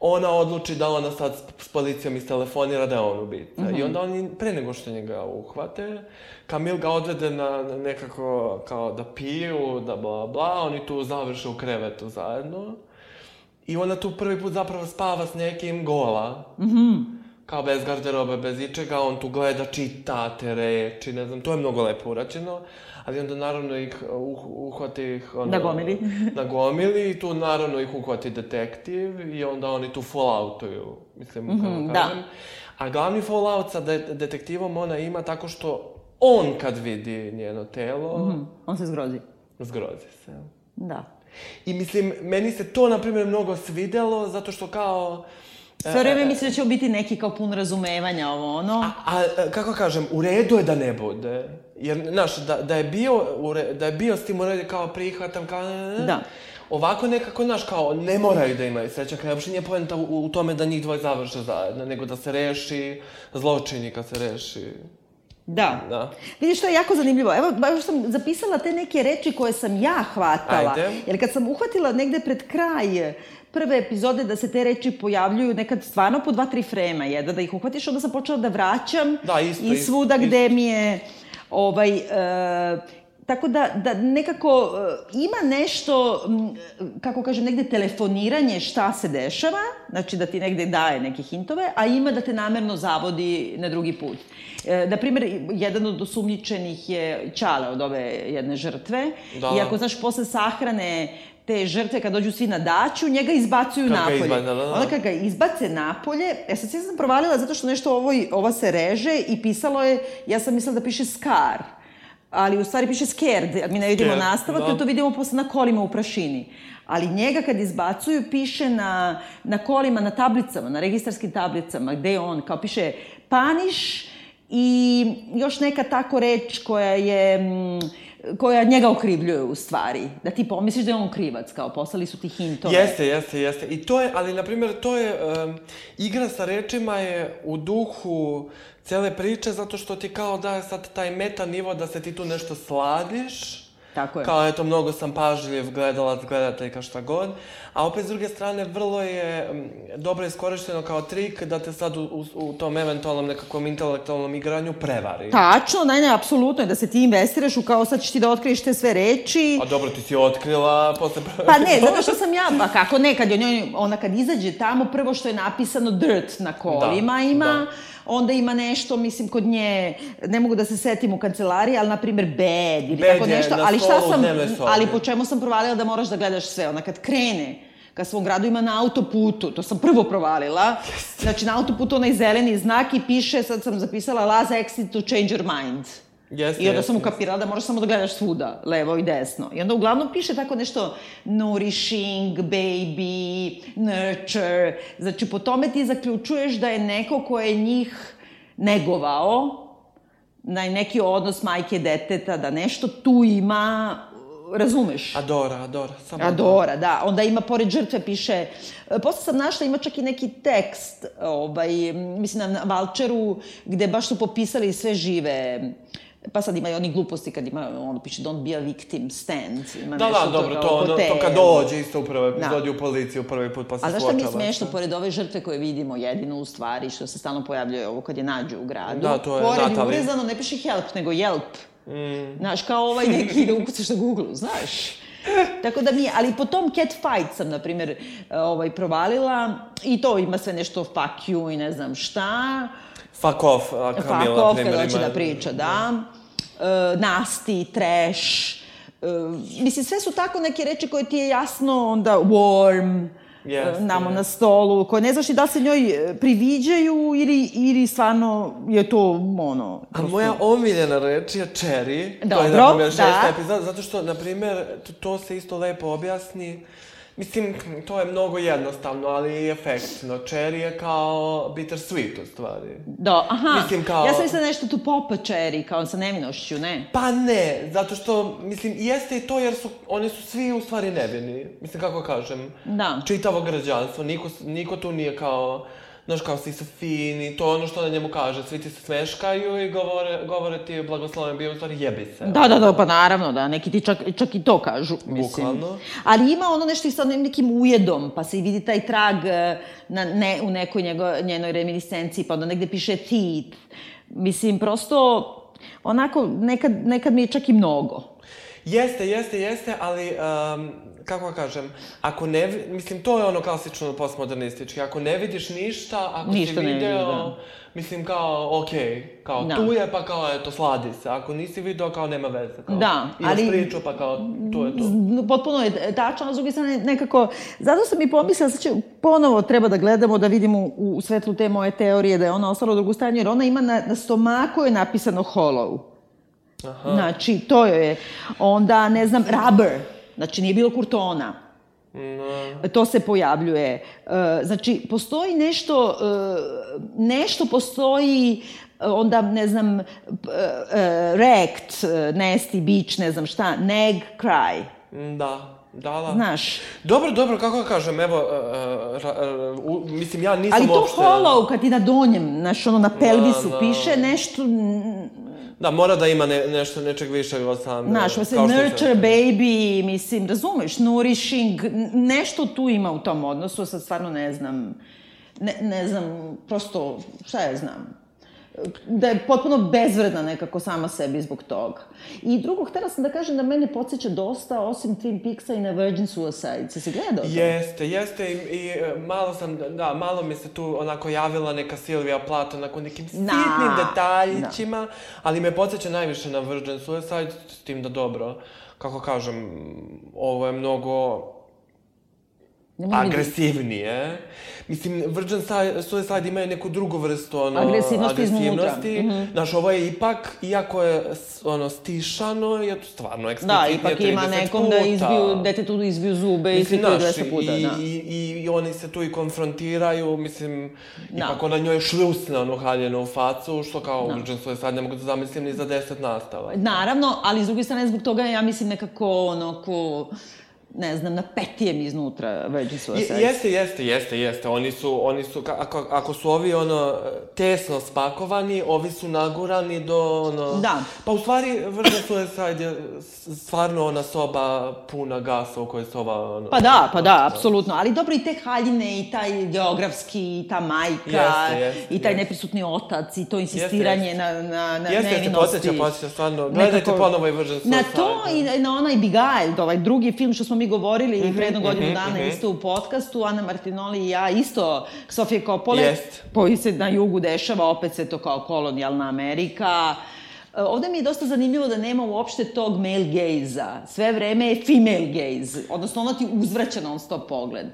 Ona odluči da ona sad s, policijom istelefonira da je on ubica. Mhm. I onda oni, pre nego što njega uhvate, Kamil ga odvede na nekako, kao da piju, da bla bla, oni tu završe u krevetu zajedno. I ona tu prvi put zapravo spava s nekim gola. Kao bez garderobe, bez ičega, on tu gleda, čita te reči, ne znam, to je mnogo lepo urađeno. Ali onda naravno ih uh, uhvati ih... Ono, Na gomili. na gomili i tu naravno ih uhvati detektiv i onda oni tu falloutuju, mislim, kako Mhm, da. kažem. A glavni fallout sa de detektivom ona ima tako što on kad vidi njeno telo, Mhm, On se zgrozi. zgrozi se. Da. I mislim, meni se to, na primjer, mnogo svidelo, zato što kao... Sve vreme misli da će biti neki kao pun razumevanja ovo ono. A, a, kako kažem, u redu je da ne bude. Jer, znaš, da, da, je bio, re, da je bio s tim u redu kao prihvatam, kao... ne, ne. Da. Ovako nekako, znaš, kao, ne moraju da imaju sreća, kao uopšte nije poenta u, u tome da njih dvoje završe zajedno, nego da se reši zločini kad se reši. Da. Da. Vidiš, to je jako zanimljivo. Evo, baš sam zapisala te neke reči koje sam ja hvatala. Ajde. Jer kad sam uhvatila negde pred kraj prve epizode da se te reči pojavljuju nekad stvarno po dva, tri frema, jedna da ih uhvatiš, onda sam počela da vraćam Da, isto, i isto, svuda isto. gde mi je ovaj, e, Tako da, da nekako e, ima nešto, kako kažem, negde telefoniranje šta se dešava, znači da ti negde daje neke hintove, a ima da te namerno zavodi na drugi put. E, na primjer, jedan od osumnjičenih je Čale od ove jedne žrtve. Da. I ako, znaš, posle sahrane te žrtve, kad dođu svi na daću, njega izbacuju Kad napolje. izba- da, da, da. Onda kad ga izbace napolje, e sad ja sam provalila zato što nešto ovo, ova se reže i pisalo je, ja sam mislila da piše Scar, ali u stvari piše Scared, mi ne vidimo Scared, nastavak, da. da. to vidimo posle na kolima u prašini. Ali njega kad izbacuju, piše na, na kolima, na tablicama, na registarskim tablicama, gde je on, kao piše Paniš i još neka tako reč koja je, mm, koja njega okrivljuje u stvari. Da ti pomisliš da je on krivac, kao poslali su ti hintove. Jeste, jeste, jeste. I to je, ali na primjer, to je, um, igra sa rečima je u duhu cele priče, zato što ti kao daje sad taj meta nivo da se ti tu nešto sladiš, Tako je. Kao, eto, mnogo sam pažljiv, gledalac, gledateljka, šta god. A opet, s druge strane, vrlo je dobro iskorišteno kao trik da te sad u, u, u tom eventualnom nekakvom intelektualnom igranju prevari. Tačno, ne, ne, apsolutno je da se ti investiraš u kao sad ćeš ti da otkriješ te sve reči. A dobro, ti si otkrila posle... Pa ne, zato što sam ja, pa kako ne, kad je ona kad izađe tamo, prvo što je napisano dirt na kolima Da, ima, da. Onda ima nešto, mislim, kod nje, ne mogu da se setim u kancelariji, ali, na primjer, bed ili Bed tako nešto, ali šta sam, ali po čemu sam provalila da moraš da gledaš sve, ona kad krene, kad svom gradu ima na autoputu, to sam prvo provalila, znači na autoputu onaj zeleni znak i piše, sad sam zapisala, Laza exit to change your mind. Jeste, I onda jeste, sam ukapirala da moraš samo da gledaš svuda, levo i desno. I onda uglavnom piše tako nešto nourishing, baby, nurture. Znači, po tome ti zaključuješ da je neko ko je njih negovao, na neki odnos majke deteta, da nešto tu ima, razumeš? Adora, Adora. Samo Adora, da. Onda ima, pored žrtve, piše... e, Posle sam našla, ima čak i neki tekst, ovaj, mislim, na Valčeru, gde baš su popisali sve žive Pa sad ima i oni gluposti kad ima, ono piše don't be a victim, stand. Ima Da, da, dobro, to, ono, to kad dođe isto u prvoj epizodi u policiju, prvi put pa se A znaš šta mi suočava smešno, sa- pored ove žrtve koje vidimo, jedino u stvari, što se stalno pojavljuje ovo kad je nađu u gradu, Da, to je pored Natalie. urezano ne piše help, nego jelp. Mm. Znaš, kao ovaj neki da ukucaš na Google, znaš. Tako da mi je, ali po tom cat fight sam, na primjer, ovaj, provalila i to ima sve nešto fuck you i ne znam šta. Fuck off, a Fuck Kamila, off, primjer, kada hoće da priča, da. E, nasty, trash. E, mislim, sve su tako neke reči koje ti je jasno onda warm, Jeste, e, namo na jeste. stolu, koje ne znaš ni da se njoj priviđaju ili, ili stvarno je to ono... A moja omiljena reč je cherry. to je, Dobro, na primjer, da. epizoda, zato što, na primjer, to, to se isto lepo objasni. Mislim, to je mnogo jednostavno, ali i efektno. Cherry je kao bittersweet, u stvari. Da, aha, Mislim, kao- ja sam mislila nešto tu popa cherry, kao sa nevinošću, ne? Pa ne, zato što, mislim, jeste i to jer su, oni su svi u stvari nevini. Mislim, kako kažem, Da. čitavo građanstvo, niko, niko tu nije kao, znaš, kao svi su fini, to je ono što na njemu kaže, svi ti se smeškaju i govore, govore ti blagosloven bio, u stvari jebi se. Da, da, da, pa naravno, da, neki ti čak, čak i to kažu, mislim. Bukvalno. Ali ima ono nešto i sa nekim ujedom, pa se i vidi taj trag e, na, ne, u nekoj njego, njenoj reminiscenciji, pa onda negde piše teeth. Mislim, prosto, onako, nekad, nekad mi je čak i mnogo. Jeste, jeste, jeste, ali, um, kako da kažem, ako ne, mislim, to je ono klasično postmodernistički, ako ne vidiš ništa, ako Ništa si video, vidiš, da. mislim, kao, okej, kao, Da. tu je, pa kao, eto, sladi se, ako nisi video, kao, nema veze, kao, Da, imaš ali- priču, pa kao, to je to. Potpuno je tačno, a s druge strane nekako, zato sam i pomislila, sad će ponovo treba da gledamo, da vidimo u, u svetlu te moje teorije da je ona ostala u drugu stanju, jer ona ima na, na stomaku je napisano hollow. Aha. Znači, to je. Onda, ne znam, rubber. Znači, nije bilo kurtona. No. To se pojavljuje. E, Znači, postoji nešto, e, nešto postoji e, onda, ne znam, e, nasty, beach, ne znam šta, neg, cry. Da, da, da. Znaš. Dobro, dobro, kako da kažem, evo, uh, uh, mislim, ja nisam Ali to uopšte... hollow, kad ti na donjem, znaš, ono na pelvisu da. piše nešto, Da, mora da ima ne, nešto, nečeg više od same... Znaš, mislim, nurture, baby, mislim, razumeš, nourishing, nešto tu ima u tom odnosu, sad stvarno ne znam, ne, ne znam, prosto, šta ja znam, da je potpuno bezvredna nekako sama sebi zbog toga. I drugo, htela sam da kažem da mene podsjeća dosta, osim Twin Peaksa i na Virgin Suicide. Si se gledao to? Jeste, jeste i, i e, malo sam, da, malo mi se tu onako javila neka Silvija Plato, onako nekim sitnim Da, detaljićima, ali me podsjeća najviše na Virgin Suicide, s tim da dobro, kako kažem, ovo je mnogo. Agresivnije. Mislim, Virgin Suicide imaju neku drugu vrstu ono, Agresivnosti agresivnosti. iznutra. Mhm. Znaš, ovo je ipak, iako je ono, stišano, je stvarno eksplicitnije Da, ipak ima 30 nekom puta. da izbiju, detetu da izbiju zube i Mislim, slikuju znaš, 200 puta, i, da. i, i, i oni se tu i konfrontiraju, mislim, Da. ipak ona njoj šljusne onu haljenu u facu, što kao da. Virgin Suicide ne mogu da zamislim ni za deset nastava. Naravno, ali s druge strane zbog toga ja mislim nekako ono ko ne znam, na petijem iznutra veggies Je, jeste, jeste, jeste, jeste. Oni su, oni su, ako, ako su ovi, ono, tesno spakovani, ovi su nagurani do, ono... Da. Pa u stvari, Virgin Suicide je stvarno ona soba puna gasa u kojoj se ova, ono... Pa da, pa da, apsolutno. Ali dobro i te haljine i taj geografski i ta majka Jeste, jeste, i taj jeste. neprisutni otac i to insistiranje Jeste, na, na, na Jeste, jeste, nevinosti. podsjeća, podsjeća, stvarno. Gledajte Nekako- ponovo i Virgin Suicide. Na to i na onaj Beguiled, ovaj drugi film što smo mi govorili Mhm, mm pre jednu godinu dana isto u podcastu, Ana Martinoli i ja, isto Sofije Kopole, Jest. koji se na jugu dešava, opet se to kao kolonijalna Amerika. E, Ovde mi je dosta zanimljivo da nema uopšte tog male gaze-a. Sve vreme je female gaze, odnosno ono ti uzvraća non stop pogled.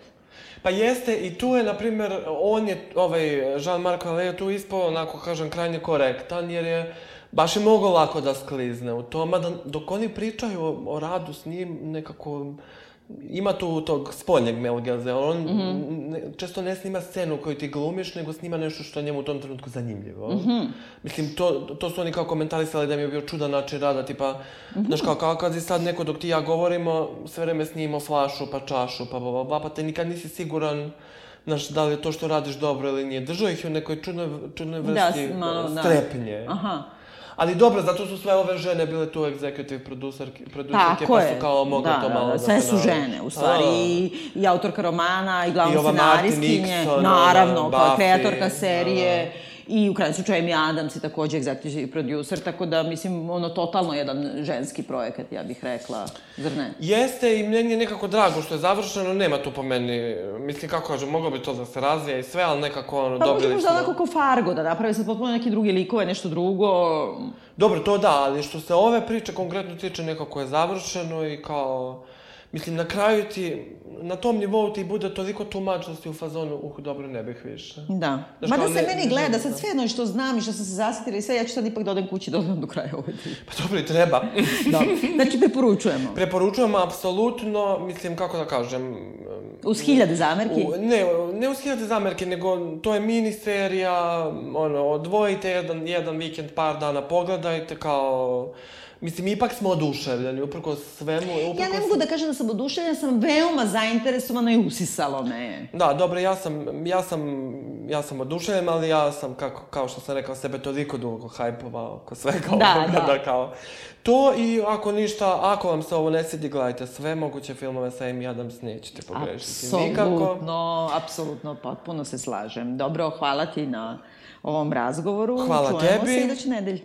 Pa jeste, i tu je, na primjer, on je, ovaj, Jean-Marc Vallée je tu ispao, onako kažem, krajnje korektan, jer je baš je mnogo lako da sklizne u toma, da, dok oni pričaju o, o radu s njim, nekako, ima tu tog spoljnjeg Melgaze, on mm -hmm. ne, često ne snima scenu koju ti glumiš, nego snima nešto što je njemu u tom trenutku zanimljivo. Mm -hmm. Mislim, to, to su oni kao komentarisali da mi je bio čudan način rada, tipa, mm -hmm. znaš, kao, kao kad je sad neko dok ti ja govorimo, sve vreme snimamo flašu, pa čašu, pa bla, bla, pa te nikad nisi siguran Znaš, da li je to što radiš dobro ili nije. Držao ih je u nekoj čudnoj, čudnoj vrsti Da, malo, da. strepnje. Aha. Ali dobro, zato su sve ove žene bile tu executive producerke, producerke pa su kao mogle da, to da, malo da, da sve su žene, u stvari. Da. I, I autorka romana, i glavna scenariskinje. Nixon, Naravno, kao Buffy, kreatorka da, serije. I u krajnjem slučaju Amy Adams je takođe executive producer, tako da, mislim, ono, totalno jedan ženski projekat, ja bih rekla. Zar ne? Jeste i meni je nekako drago što je završeno, nema tu po meni, mislim kako kažem, moglo bi to da se razvija i sve, ali nekako ono, Pa dobili možda smo... onako kao Fargo, da naprave sad potpuno neki drugi likove, nešto drugo. Dobro, to da, ali što se ove priče konkretno tiče, nekako je završeno i kao... Mislim, na kraju ti, na tom nivou ti bude toliko tumač da u fazonu, uh, dobro, ne bih više. Da. Znaš, Ma da kao se ne- meni gleda, želim, sad da. sve jedno što znam i što sam se zasjetila i sve, ja ću sad ipak da odem kući da odem do kraja ovaj dio. Pa dobro, i treba. Dobro. Znači, preporučujemo. Preporučujem apsolutno, mislim, kako da kažem... Uz hiljade zamerki. U, ne, ne uz hiljade zamerke, nego to je miniserija, ono, odvojite jedan, jedan vikend, par dana, pogledajte kao... Mislim, ipak smo oduševljeni, uprko svemu. Uprko Ja ne mogu da kažem da sam oduševljena, sam veoma zainteresovana i usisalo me. Da, dobro, ja sam, ja sam, ja sam oduševljen, ali ja sam, kako, kao što sam rekao, sebe toliko dugo hajpovao oko svega Da, ovoga, da. da kao... To i ako ništa, ako vam se ovo ne svidi, gledajte sve moguće filmove sa Amy Adams, nećete pogrešiti nikako. Apsolutno, apsolutno, potpuno se slažem. Dobro, hvala ti na ovom razgovoru. Hvala Čujemo tebi. se iduće nedelje.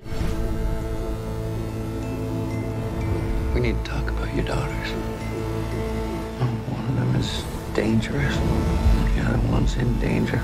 We need to talk about your daughters. One of them is dangerous. The other one's in danger.